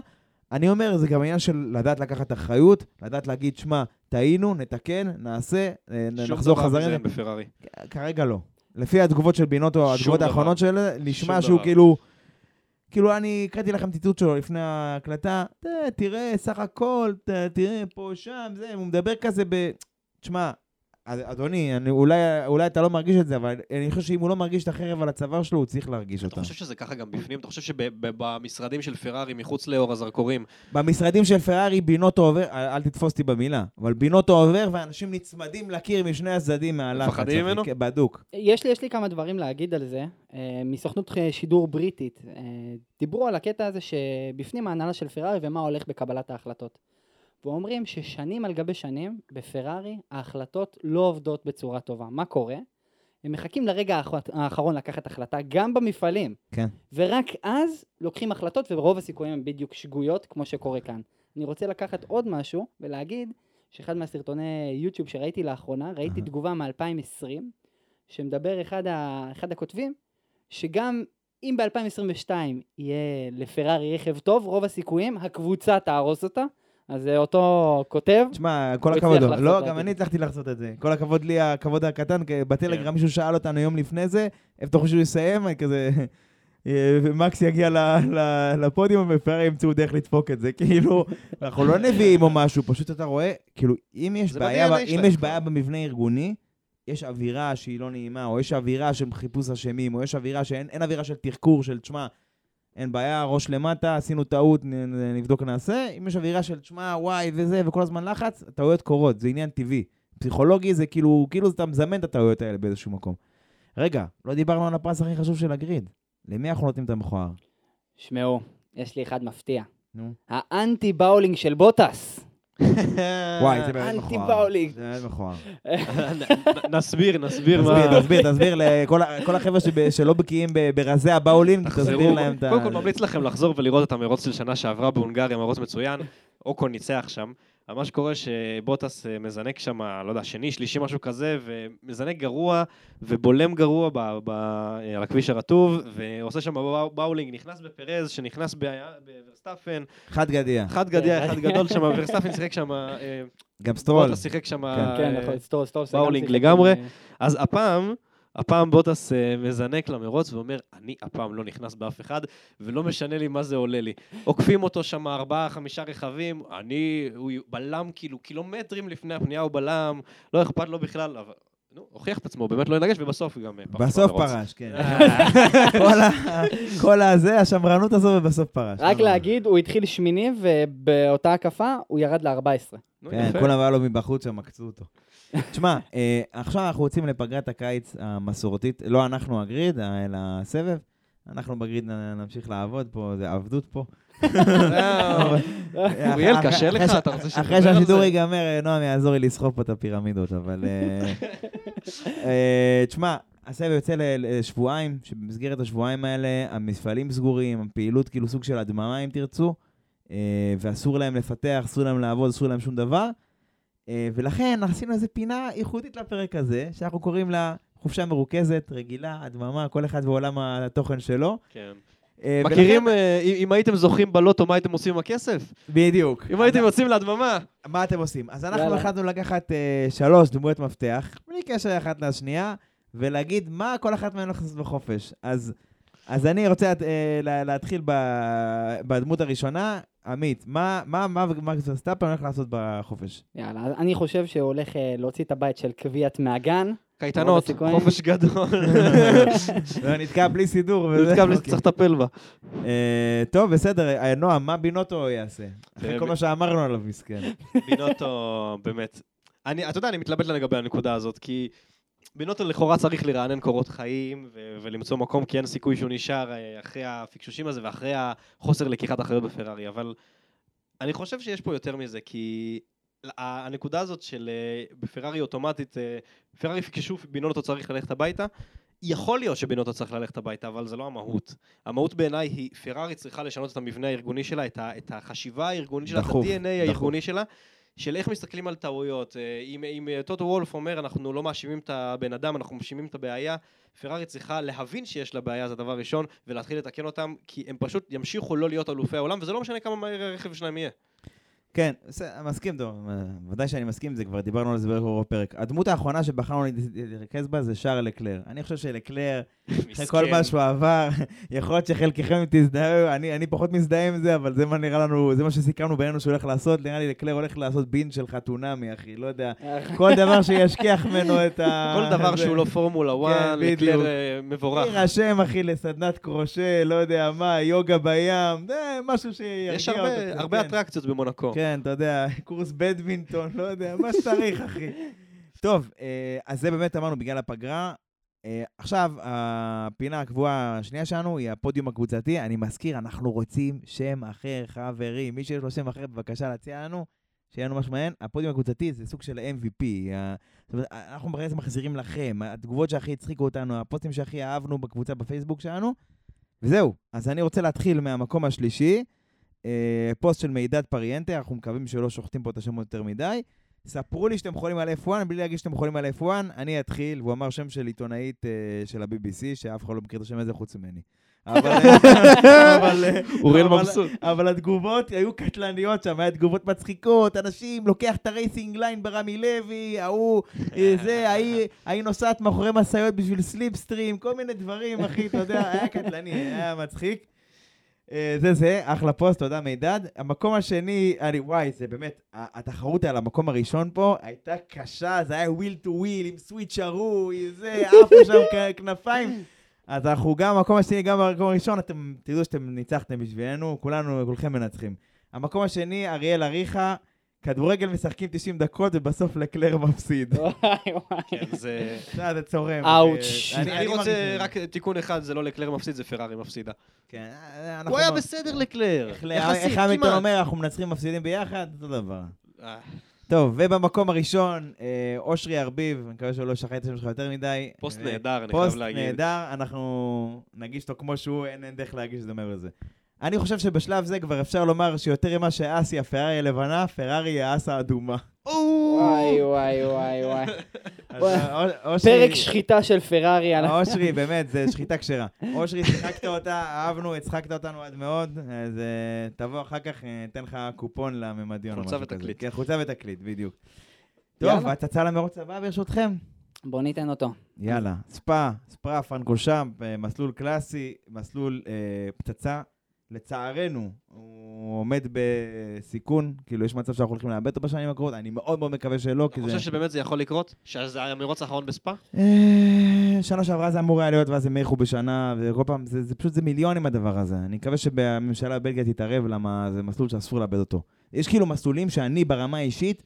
אני אומר, זה גם עניין של לדעת לקחת אחריות, לדעת להגיד, שמע, טעינו, נתקן, נעשה, אה, שום נחזור דבר מזה חזרה. בפרארי. כרגע לא. לפי התגובות של בינוטו, התגובות. האחרונות שלו, נשמע שהוא דבר. כאילו... כאילו, אני הקראתי לכם ציטוט שלו לפני ההקלטה, "ת- תראה, סך הכל, תראה, פה, שם, זה, הוא מדבר כזה ב... תשמע, אדוני, אני, אולי, אולי אתה לא מרגיש את זה, אבל אני חושב שאם הוא לא מרגיש את החרב על הצוואר שלו, הוא צריך להרגיש אתה אותה. חושב שזה ככה גם בפנים? אתה חושב שבמשרדים של פרארי, מחוץ לאור הזרקורים, במשרדים של פרארי, בינוטו עובר, אל, אל תתפוס אותי במילה, אבל בינוטו עובר ואנשים נצמדים לקיר משני הצדדים מהלחץ. מפחדים ממנו? כן, בדוק. יש לי, יש לי כמה דברים להגיד על זה. אה, מסוכנות שידור בריטית, אה, דיברו על הקטע הזה שבפנים ההנהלה של פרארי ומה הולך בקבלת ההחלטות. ואומרים ששנים על גבי שנים, בפרארי ההחלטות לא עובדות בצורה טובה. מה קורה? הם מחכים לרגע האח- האחרון לקחת החלטה, גם במפעלים. כן. ורק אז לוקחים החלטות, ורוב הסיכויים הם בדיוק שגויות, כמו שקורה כאן. אני רוצה לקחת עוד משהו ולהגיד שאחד מהסרטוני יוטיוב שראיתי לאחרונה, ראיתי. תגובה מ-2020, שמדבר אחד, ה... אחד הכותבים, שגם אם ב-2022 יהיה לפרארי רכב טוב, רוב הסיכויים הקבוצה תהרוס אותה. אז זה אותו כותב. תשמע, כל הכבוד לו. לא. גם אני הצלחתי לחצות את זה. כל הכבוד לי, הכבוד הקטן, בטלגרם מישהו שאל אותנו יום לפני זה, איפה אתה חושב שהוא יסיים? אני כזה... אה, ומקס יגיע ל- ל- לפודיום ופרארי ימצאו דרך לדפוק את זה, כאילו, אנחנו לא נביאים או משהו, פשוט אתה רואה, כאילו, אם יש בעיה, אם יש. בעיה במבנה הארגוני, יש אווירה שהיא לא נעימה, או יש אווירה של חיפוש אשמים, או יש אווירה שאין אין אווירה של תחקור, של תשמע, אין בעיה, ראש למטה, עשינו טעות, נבדוק נעשה. אם יש אווירה של תשמע, וואי וזה, וכל הזמן לחץ, טעויות קורות, זה עניין טבעי. פסיכולוגי זה כאילו, כאילו אתה מזמן את הטעויות האלה באיזשהו מקום. רגע, לא דיברנו על הפרס הכי חשוב של הגריד. למי אנחנו נותנים את המכוער? שמעו, יש לי אחד מפתיע. נו. האנטי באולינג של בוטס. וואי, זה באמת אנטי מכוער. באולינג. זה באמת מכוער. נסביר, נסביר תסביר, מה... תסביר, תסביר לכל החבר'ה שלא בקיאים ברזי הבאולינג, תסביר. להם את ה... קודם כל ממליץ לכם לחזור ולראות את המרוץ של שנה שעברה בהונגריה, מרוץ מצוין. אוקון ניצח שם. אבל מה שקורה שבוטס אה, מזנק שם, לא יודע, שני, שלישי, משהו כזה, ומזנק גרוע ובולם גרוע ב- ב- אה, על הכביש הרטוב, ועושה שם באו- באולינג, נכנס בפרז, שנכנס ב- בוורסטאפן, חד גדיה. אחד גדיה, אחד גדול שם, ורסטאפן שיחק שם, אה, גם סטרול. בוטס שיחק שם, כן, אה, נכון. באולינג לגמרי. אז הפעם, הפעם בוטס אה, מזנק למרוץ ואומר, אני הפעם לא נכנס באף אחד, ולא משנה לי מה זה עולה לי. עוקפים אותו שם ארבעה, חמישה רכבים, אני, הוא בלם כאילו קילומטרים לפני הפנייה הוא בלם, לא אכפת לו בכלל, אבל נו, הוכיח את עצמו, באמת לא ינגש, ובסוף גם... אה, פרש בסוף. פרש, כן. כל הזה, השמרנות הזו, ובסוף פרש. רק לא נורא. להגיד, הוא התחיל שמיני, ובאותה הקפה הוא ירד ל-14. נו, כן. כולם היה לו מבחוץ שם, עקצו אותו. תשמע, אה, עכשיו אנחנו יוצאים לפגרת הקיץ המסורתית, לא אנחנו הגריד, אה, אלא הסבב. אנחנו בגריד נמשיך לעבוד פה, זה עבדות פה. אוריאל, אחרי- קשה אחרי לך? אתה רוצה שנדבר אחרי על שהשידור זה? ייגמר, אה, נועם יעזור לי לסחוב פה את הפירמידות, אבל... תשמע, הסבב יוצא לשבועיים, שבמסגרת השבועיים האלה המפעלים סגורים, הפעילות כאילו סוג של הדממה אם תרצו, ואסור להם לפתח, אסור להם לעבוד, אסור להם שום דבר. אה, ולכן עשינו איזו פינה ייחודית לפרק הזה, שאנחנו קוראים לה חופשה מרוכזת, רגילה, הדממה, כל אחד בעולם התוכן שלו. כן. אה, מכירים, אה, אם הייתם זוכים בלוטו, מה הייתם עושים עם הכסף? בדיוק. אם הייתם יוצאים להדממה. מה אתם עושים? אז אנחנו. החלטנו לקחת שלוש דמויות מפתח, בלי קשר אחת לשנייה, ולהגיד מה כל אחת מהן הולכת לעשות בחופש. אז, אז אני רוצה אה, לה- להתחיל ב, בדמות הראשונה. עמית, מה, מה, מה מקס ורסטאפן הולך לעשות בחופש? יאללה, אז אני חושב שהוא הולך אה, להוציא את הבית של קביעת מהגן. קייטנות. חופש גדול. לא, נתקע בלי סידור. נתקע בלי אוקיי. שצריך לטפל בה. אה, טוב, בסדר. נועם, מה בינוטו יעשה? אחרי כל מה שאמרנו עליו, מסכן. בינוטו, באמת. אתה יודע, אני מתלבט לגבי הנקודה הזאת, כי בינוטו לכאורה צריך לרענן קורות חיים ו- ולמצוא מקום, כי אין סיכוי שהוא נשאר אה, אחרי הפיקשושים הזה ואחרי החוסר לקיחת אחריות בפרארי, אבל אני חושב שיש פה יותר מזה, כי הנקודה הזאת של אה, בפרארי אוטומטית, אה, פרארי פיקשו, בינוטו צריך ללכת הביתה. יכול להיות שבינוטו צריך ללכת הביתה, אבל זה לא המהות. המהות בעיניי היא, פרארי צריכה לשנות את המבנה הארגוני שלה, את, ה- את החשיבה הארגונית שלה, דחוף, את ה-DNA דחוף. הארגוני שלה, של איך מסתכלים על טעויות. אה, אם, אם אה, טוטו וולף אומר, אנחנו לא מאשימים את הבן אדם, אנחנו מאשימים את הבעיה, פרארי צריכה להבין שיש לה בעיה, זה הדבר ראשון, ולהתחיל לתקן אותם, כי הם פשוט ימשיכו לא להיות אלופי העולם, וזה לא משנה כמה מהר הרכב שלהם יהיה. כן, בסדר, מסכים, אה, ודאי שאני מסכים, זה כבר דיברנו על זה ברוב הפרק. הדמות האחרונה שבחרנו להתרכז בה זה שער לקלר. אני חושב שלקלר, אחרי כל מה שהוא עבר, יכול להיות שחלקכם תזדהו, אני, אני פחות מזדהה עם זה, אבל זה מה נראה לנו, זה מה שסיכמנו בינינו שהוא הולך לעשות, נראה לי לקלר הולך לעשות בין של חתונמי, אחי, לא יודע. כל דבר שישכיח ממנו את ה... כל דבר. שהוא לא פורמולה 1, כן. לקלר אה, מבורך. יירשם, אחי, לסדנת קרושה, לא יודע מה, יוגה בים, זה משהו שירגיע יש אותו הרבה, קצת, הרבה כן. אטרקציות במונקו. כן, אתה יודע, קורס בדמינטון, לא יודע, מה שצריך, אחי. טוב, אה, אז זה באמת אמרנו בגלל הפגרה. אה, עכשיו, הפינה הקבועה השנייה שלנו היא הפודיום הקבוצתי. אני מזכיר, אנחנו רוצים שם אחר, חברים. מי שיש לו שם אחר, בבקשה להציע לנו, שיהיה לנו משהו מעניין. הפודיום הקבוצתי זה סוג של MVP. ה- זאת אומרת, אנחנו בעצם מחזירים לכם, התגובות שהכי הצחיקו אותנו, הפוסטים שהכי אהבנו בקבוצה בפייסבוק שלנו. וזהו, אז אני רוצה להתחיל מהמקום השלישי. אה, פוסט של מידד פריאנטה, אנחנו מקווים שלא שוחטים פה את השמות יותר מדי. ספרו לי שאתם חולים על F1, בלי להגיד שאתם חולים על F1, אני אתחיל, והוא אמר שם של עיתונאית אה, של ה-BBC, שאף אחד לא מכיר את השם הזה חוץ ממני. אבל, אה, אבל, אה, אוריאל אבל- מבסוט. אבל התגובות היו קטלניות שם, היה תגובות מצחיקות, אנשים, לוקח את ה racing line ברמי לוי, ההוא, אה, זה, ההיא נוסעת מאחורי משאיות בשביל slipstream, כל מיני דברים, אחי, אתה יודע, היה קטלני, היה מצחיק. אה, זה זה, אחלה פוסט, תודה מידד. המקום השני, אני, וואי, זה באמת, התחרות על המקום הראשון פה הייתה קשה, זה היה wheel to wheel, עם switcheroo, עם זה, עפו שם כנפיים. אז אנחנו גם במקום השני, גם במקום הראשון, אתם תדעו שאתם ניצחתם בשבילנו, כולנו, כולכם מנצחים. המקום השני, אריאל אריכה, כדורגל משחקים 90 דקות ובסוף לקלר מפסיד. וואי וואי. כן, זה... אתה יודע, זה צורם. אאוץ'. אה, אני רוצה רק תיקון אחד, זה לא לקלר מפסיד, זה פרארי מפסידה. כן, אה, אנחנו הוא היה לא- בסדר לקלר, איך יחסית, איך כמעט. אומר, אנחנו מנצחים מפסידים ביחד? אותו דבר. אה, טוב, ובמקום הראשון, אושרי ארביב, אני מקווה שהוא לא שכח את השם שלך יותר מדי. פוסט נהדר, אני פוסט חייב להגיד. נהדר, אנחנו נגיש אותו כמו שהוא, אין דרך להגיש את זה מעבר לזה. אני חושב שבשלב זה כבר אפשר לומר שיותר ממה שאסי הפרארי הלבנה, פרארי היא האס האדומה. וואי וואי וואי וואי. אה, פרק שחיטה של פרארי. אושרי, באמת, זה שחיטה כשרה. אושרי, שיחקת אותה, אהבנו, הצחקת אותנו עד מאוד, אז אה, תבוא אחר כך, אה, ניתן לך קופון לממדיון. חולצה. ותקליט. כן, חולצה ותקליט, בדיוק. טוב. הצצה למרוץ הבא ברשותכם. בוא ניתן אותו. יאללה, ספא, ספרה, פרנקושאמפ, אה, מסלול קלאסי, מסלול אה, פצצה. לצערנו, הוא עומד בסיכון, כאילו יש מצב שאנחנו הולכים לאבד אותו בשנים הקרובות, אני מאוד מאוד מקווה שלא, כי אתה זה... חושב שבאמת זה יכול לקרות? שזה המרוץ האחרון בספא? אה, שנה שעברה זה אמור היה להיות, ואז הם האריכו בשנה, וכל פעם, זה, זה פשוט, זה מיליונים הדבר הזה. אני מקווה שהממשלה בבלגיה תתערב, למה זה מסלול שאסור לאבד אותו. יש כאילו מסלולים שאני ברמה האישית,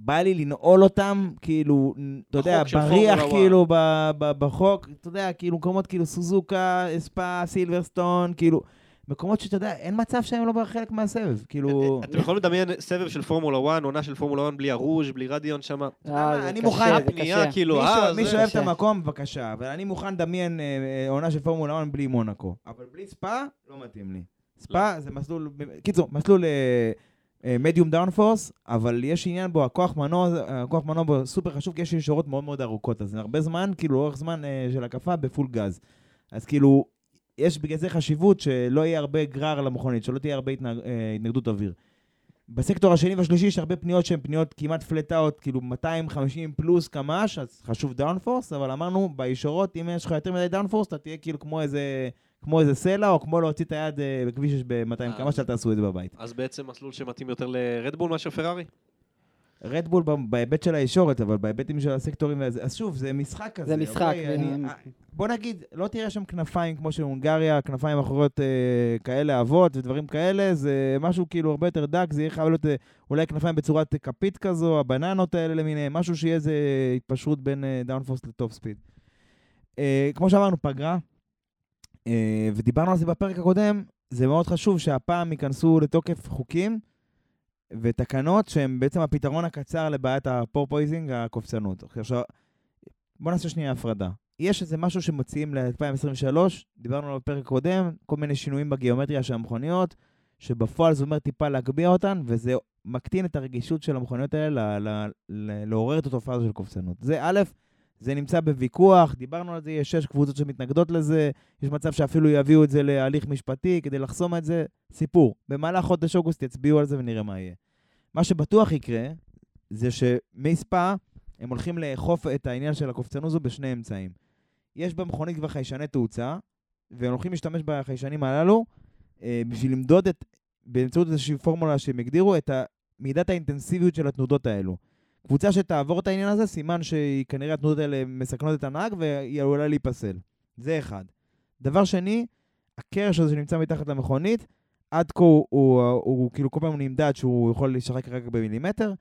בא לי לנעול אותם, כאילו, אתה יודע, בריח, כאילו, ב, ב, בחוק, אתה יודע, כאילו, מקומות כאילו סוזוקה, אספה, סילברסטון, כאילו, מקומות שאתה יודע, אין מצב שהם לא חלק מהסבב, כאילו... אתם יכולים לדמיין סבב של פורמולה 1, עונה של פורמולה 1 בלי הרוז', בלי רדיון שם? אה, אני מוכן, פנייה, קשה. כאילו, מי אה, שאוהב את. המקום, בבקשה, אבל אני מוכן לדמיין אה, אה, עונה של פורמולה 1 בלי מונאקו. אבל בלי ספא, לא מתאים לי. ספא זה מסלול, קיצור, מסלול medium downforce, אבל יש עניין בו, הכוח מנוע, הכוח מנוע בו סופר חשוב, כי יש ישורות מאוד מאוד ארוכות, אז זה הרבה זמן, כאילו, אורך זמן אה, של הקפה בפול גז. אז כאילו, יש בגלל זה חשיבות שלא יהיה הרבה גרר למכונית, שלא תהיה הרבה התנג- אה, התנגדות אוויר. בסקטור השני והשלישי יש הרבה פניות שהן פניות כמעט flat out, כאילו 250 פלוס קמ"ש, אז חשוב downforce, אבל אמרנו, בישורות, אם יש לך יותר מדי downforce, אתה תהיה כאילו כמו איזה, כמו איזה סלע, או כמו להוציא את היד אה, בכביש 6 ב-200 אה. קמ"ש, אל תעשו את זה בבית. אז בעצם מסלול שמתאים יותר לרדבול מאשר פרארי? רדבול בהיבט של הישורת, אבל בהיבטים של הסקטורים, אז שוב, זה משחק כזה. זה משחק, אוקיי? אני- אה, בוא נגיד, לא תראה שם כנפיים כמו של הונגריה, כנפיים אחרות אה, כאלה עבות ודברים כאלה, זה משהו כאילו הרבה יותר דק, זה יהיה חייב להיות אה, אולי כנפיים בצורת כפית כזו, הבננות האלה למיניהם, משהו שיהיה איזה התפשרות בין אה, downforce ל top speed. אה, כמו שאמרנו, פגרה, אה, ודיברנו על זה בפרק הקודם, זה מאוד חשוב שהפעם ייכנסו לתוקף חוקים ותקנות שהם בעצם הפתרון הקצר לבעיית ה porpoising, הקופצנות. עכשיו, בוא נעשה שנייה הפרדה. יש איזה משהו שמציעים ל-2023, דיברנו עליו בפרק הקודם, כל מיני שינויים בגיאומטריה של המכוניות, שבפועל זה אומר טיפה להגביה אותן, וזה מקטין את הרגישות של המכוניות האלה ל- ל- ל- לעורר את התופעה הזו של קופצנות. זה א', זה נמצא בוויכוח, דיברנו על זה, יש שש קבוצות שמתנגדות לזה, יש מצב שאפילו יביאו את זה להליך משפטי כדי לחסום את זה, סיפור. במהלך חודש אוגוסט יצביעו על זה ונראה מה יהיה. מה שבטוח יקרה, זה שמספא, הם הולכים לאכוף את העניין של הקופצנות הזו בשני אמצעים. יש במכונית כבר חיישני תאוצה, והם הולכים להשתמש בחיישנים הללו אה, בשביל למדוד את, באמצעות איזושהי פורמולה שהם הגדירו, את מידת האינטנסיביות של התנודות האלו. קבוצה שתעבור את העניין הזה, סימן שכנראה התנודות האלה מסכנות את הנהג והיא עלולה להיפסל. זה אחד. דבר שני, הקרש הזה שנמצא מתחת למכונית, עד כה הוא, הוא, הוא, הוא כאילו כל פעם נמדד שהוא יכול לשחק רק במילימטר.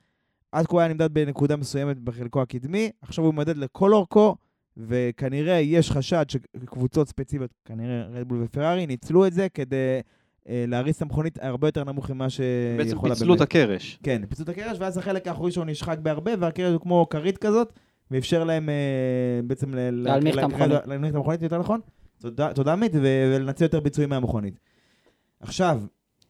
עד כה הוא היה נמדד בנקודה מסוימת בחלקו הקדמי, עכשיו הוא מדד לכל אורכו, וכנראה יש חשד שקבוצות ספציפיות, כנראה רדבול ופרארי, ניצלו את זה כדי אה, להריץ את המכונית הרבה יותר נמוך ממה שיכולה בעצם פיצלו את הקרש. כן, פיצלו את הקרש, ואז החלק האחורי שלו נשחק בהרבה, והקרש הוא כמו כרית כזאת, ואפשר להם אה, בעצם להנמיך את המכונית. להנמיך את המכונית יותר נכון. תודה, תודה עמית, ולנצל יותר ביצועים מהמכונית. עכשיו,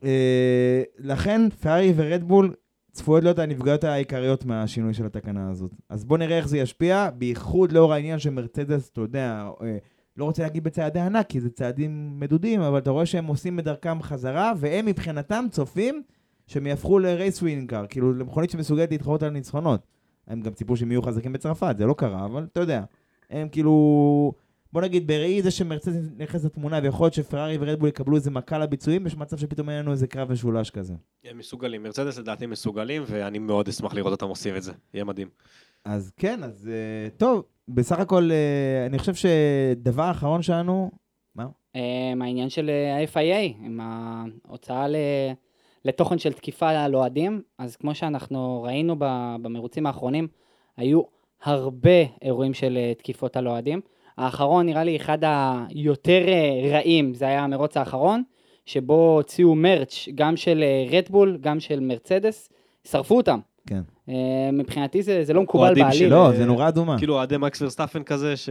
אה, לכן פרארי ורדבול צפויות להיות הנפגעות העיקריות מהשינוי של התקנה הזאת. אז בואו נראה איך זה ישפיע, בייחוד לאור העניין שמרצדס, אתה יודע, אה, לא רוצה להגיד בצעדי ענק, כי זה צעדים מדודים, אבל אתה רואה שהם עושים את דרכם חזרה, והם מבחינתם צופים שהם יהפכו לרייס ווינקר, כאילו למכונית שמסוגלת להתחרות על ניצחונות. הם גם ציפו שהם יהיו חזקים בצרפת, זה לא קרה, אבל אתה יודע. הם כאילו... בוא נגיד, בראי זה שמרצדס נכנס לתמונה, ויכול להיות שפרארי ורדבול יקבלו איזה מכה לביצועים, יש מצב שפתאום יהיה לנו איזה קרב משולש כזה. הם מסוגלים, מרצדס לדעתי מסוגלים, ואני מאוד אשמח לראות אותם עושים את זה. יהיה מדהים. אז כן, אז אה, טוב, בסך הכל, אה, אני חושב שדבר אחרון שלנו, אמ, העניין של ה-FIA, עם ההוצאה ל- לתוכן של תקיפה על אוהדים, אז כמו שאנחנו ראינו ב- במרוצים האחרונים, היו הרבה אירועים של תקיפות על אוהדים. האחרון נראה לי אחד היותר אה, רעים, זה היה המרוץ האחרון, שבו הוציאו מרץ' גם של רדבול, גם של מרצדס, שרפו אותם. כן. אה, מבחינתי זה, זה לא מקובל בעליל. של- לא, זה נורא אדומה. כאילו אוהדי מקס ורסטאפן כזה, ש...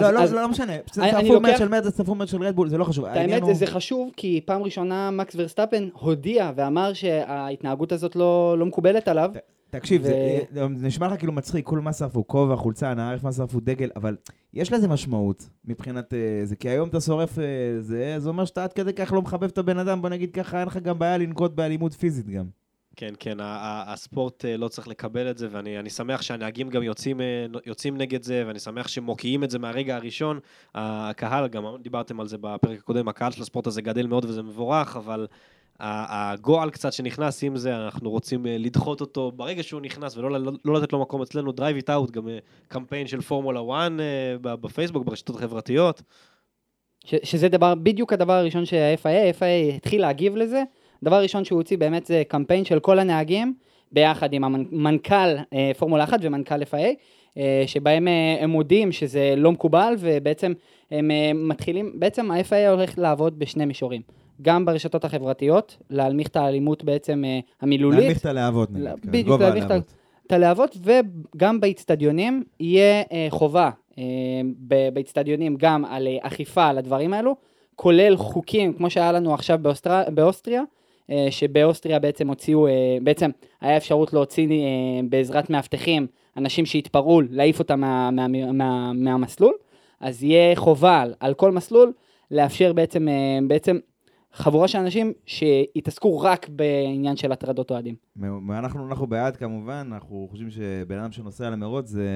לא, לא, אז- לא, משנה, צפו מרץ של מרץ, צפו מרץ של רדבול, זה לא חשוב. האמת, זה חשוב, כי פעם ראשונה מקס ורסטאפן הודיע ואמר שההתנהגות הזאת לא, לא מקובלת עליו. תקשיב, ו- זה זה נשמע לך כאילו מצחיק, כול מה שרפו, כובע, חולצה, נערך מה שרפו, דגל, אבל יש לזה משמעות מבחינת אה, זה, כי היום אתה שורף אה, זה, זה אומר שאתה עד כדי כך לא מחבב את הבן אדם, בוא נגיד ככה, אין לך גם בעיה לנקוט באלימות פיזית גם. כן, כן, ה- ה- הספורט אה, לא צריך לקבל את זה, ואני אני שמח שהנהגים גם יוצאים, אה, יוצאים נגד זה, ואני שמח שמוקיעים את זה מהרגע הראשון. הקהל, גם דיברתם על זה בפרק הקודם, הקהל של הספורט הזה גדל מאוד וזה מבורך, אבל הגועל קצת שנכנס עם זה, אנחנו רוצים אה, לדחות אותו ברגע שהוא נכנס ולא לא, לא לתת לו מקום אצלנו, Drive It Out, גם אה, קמפיין של פורמולה 1 אה, ב- בפייסבוק, ברשתות החברתיות. ש, שזה דבר, בדיוק הדבר הראשון שה-FIA, ה-FIA התחיל להגיב לזה. דבר ראשון שהוא הוציא באמת זה קמפיין של כל הנהגים, ביחד עם המנכ"ל אה, פורמולה 1 ומנכ"ל FIA, אה, שבהם אה, הם מודים שזה לא מקובל, ובעצם הם אה, מתחילים, בעצם ה-FIA הולך לעבוד בשני מישורים. גם ברשתות החברתיות, להנמיך את האלימות בעצם אה, המילולית. להנמיך את הלהבות, נגיד. כן, בדיוק, להנמיך את הלהבות. וגם באיצטדיונים יהיה אה, חובה אה, באיצטדיונים גם על אכיפה על הדברים האלו, כולל חוקים, כמו שהיה לנו עכשיו באוסטר... באוסטריה, שבאוסטריה בעצם הוציאו, בעצם היה אפשרות להוציא בעזרת מאבטחים אנשים שהתפרעו, להעיף אותם מה, מה, מה, מהמסלול, אז יהיה חובה על, כל מסלול לאפשר בעצם, בעצם חבורה של אנשים שיתעסקו רק בעניין של הטרדות אוהדים. אנחנו, אנחנו בעד כמובן, אנחנו חושבים שבן אדם שנוסע למרוץ זה...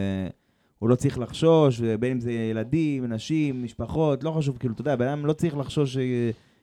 הוא לא צריך לחשוש, בין אם זה ילדים, נשים, משפחות, לא חשוב, כאילו, אתה יודע, בן אדם לא צריך לחשוש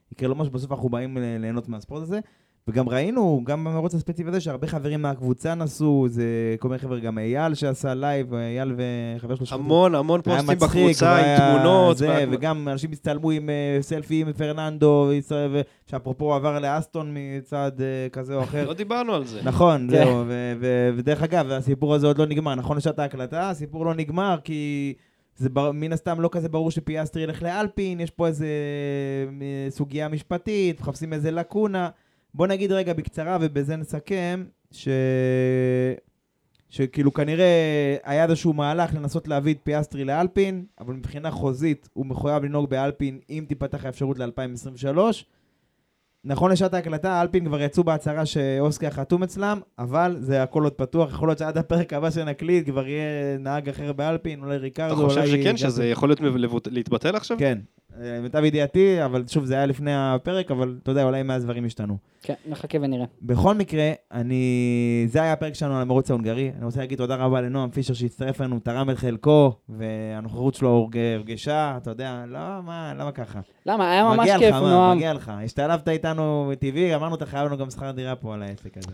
שיקרה לו משהו, בסוף אנחנו באים ליהנות מהספורט הזה. וגם ראינו, גם במרוץ הספציפי הזה, שהרבה חברים מהקבוצה נסעו, זה כל מיני חבר'ה, גם אייל שעשה לייב, אייל וחבר שלו. המון המון פוסטים מצחיק, בקבוצה עם תמונות. זה, וה- וגם אנשים הצטלמו עם אה, סלפי עם פרננדו, ו- שאפרופו עבר לאסטון מצד אה, כזה או אחר. לא דיברנו על זה. נכון, כן. זהו, ו- ו- ודרך אגב, הסיפור הזה עוד לא נגמר, נכון לשעת ההקלטה, הסיפור לא נגמר כי זה בר- מן הסתם לא כזה ברור שפיאסטרי ילך לאלפין, יש פה איזה אה, סוגיה משפטית, מחפשים איזה לקונה. בוא נגיד רגע בקצרה ובזה נסכם, ש... שכאילו כנראה היה איזשהו מהלך לנסות להביא את פיאסטרי לאלפין, אבל מבחינה חוזית הוא מחויב לנהוג באלפין אם תיפתח האפשרות ל-2023. נכון לשעת ההקלטה, אלפין כבר יצאו בהצהרה שאוסקר חתום אצלם, אבל זה הכל עוד פתוח, יכול להיות שעד הפרק הבא שנקליט כבר יהיה נהג אחר באלפין, אולי אתה ריקרדו, חושב אולי... שכן, שזה יכול להיות להתבטל עכשיו? כן, למיטב ידיעתי, אבל שוב, זה היה לפני הפרק, אבל אתה יודע, אולי מאז דברים השתנו. כן, נחכה ונראה. בכל מקרה, אני... זה היה הפרק שלנו על המרוץ ההונגרי. אני רוצה להגיד תודה רבה לנועם פישר שהצטרף אלינו, תרם את חלקו, והנוכחות שלו הורג- הורגשה, אתה יודע, לא, מה, למה ככה? למה? היה ממש מגיע כיף, לך, נועם. מגיע לך. השתלבת איתנו טבעי, אמרנו, אתה חייב לנו גם שכר דירה פה על העסק הזה.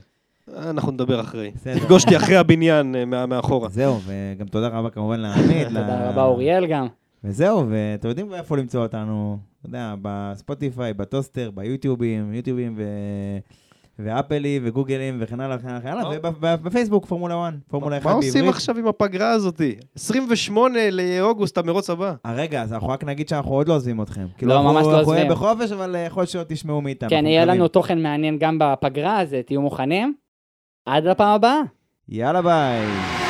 אה, אנחנו נדבר אחרי. תפגוש אותי אחרי הבניין, אה, מה- מאחורה. זהו, וגם תודה רבה כמובן לעמית. תודה רבה, אוריאל גם. וזהו, ואתם יודעים איפה למצוא אותנו, אתה יודע, בספוטיפיי, בטוסטר, ביוטיובים, יוטיובים ו... ואפלים וגוגלים וכן הלאה וכן הלאה מה? ובפייסבוק פורמולה 1, פורמולה 1 מה בעברית. עושים עכשיו עם הפגרה הזאתי? 28 לאוגוסט, המרוץ הבא. אה, רגע, אז אנחנו רק נגיד שאנחנו עוד לא עוזבים אתכם. כאילו, לא, אנחנו- ממש לא אנחנו עוזבים. בחופש, אבל אה, יכול להיות שעוד תשמעו מאיתנו. כן, אנחנו יהיה. לנו תוכן מעניין גם בפגרה, אז תהיו מוכנים. עד לפעם הבאה. יאללה ביי.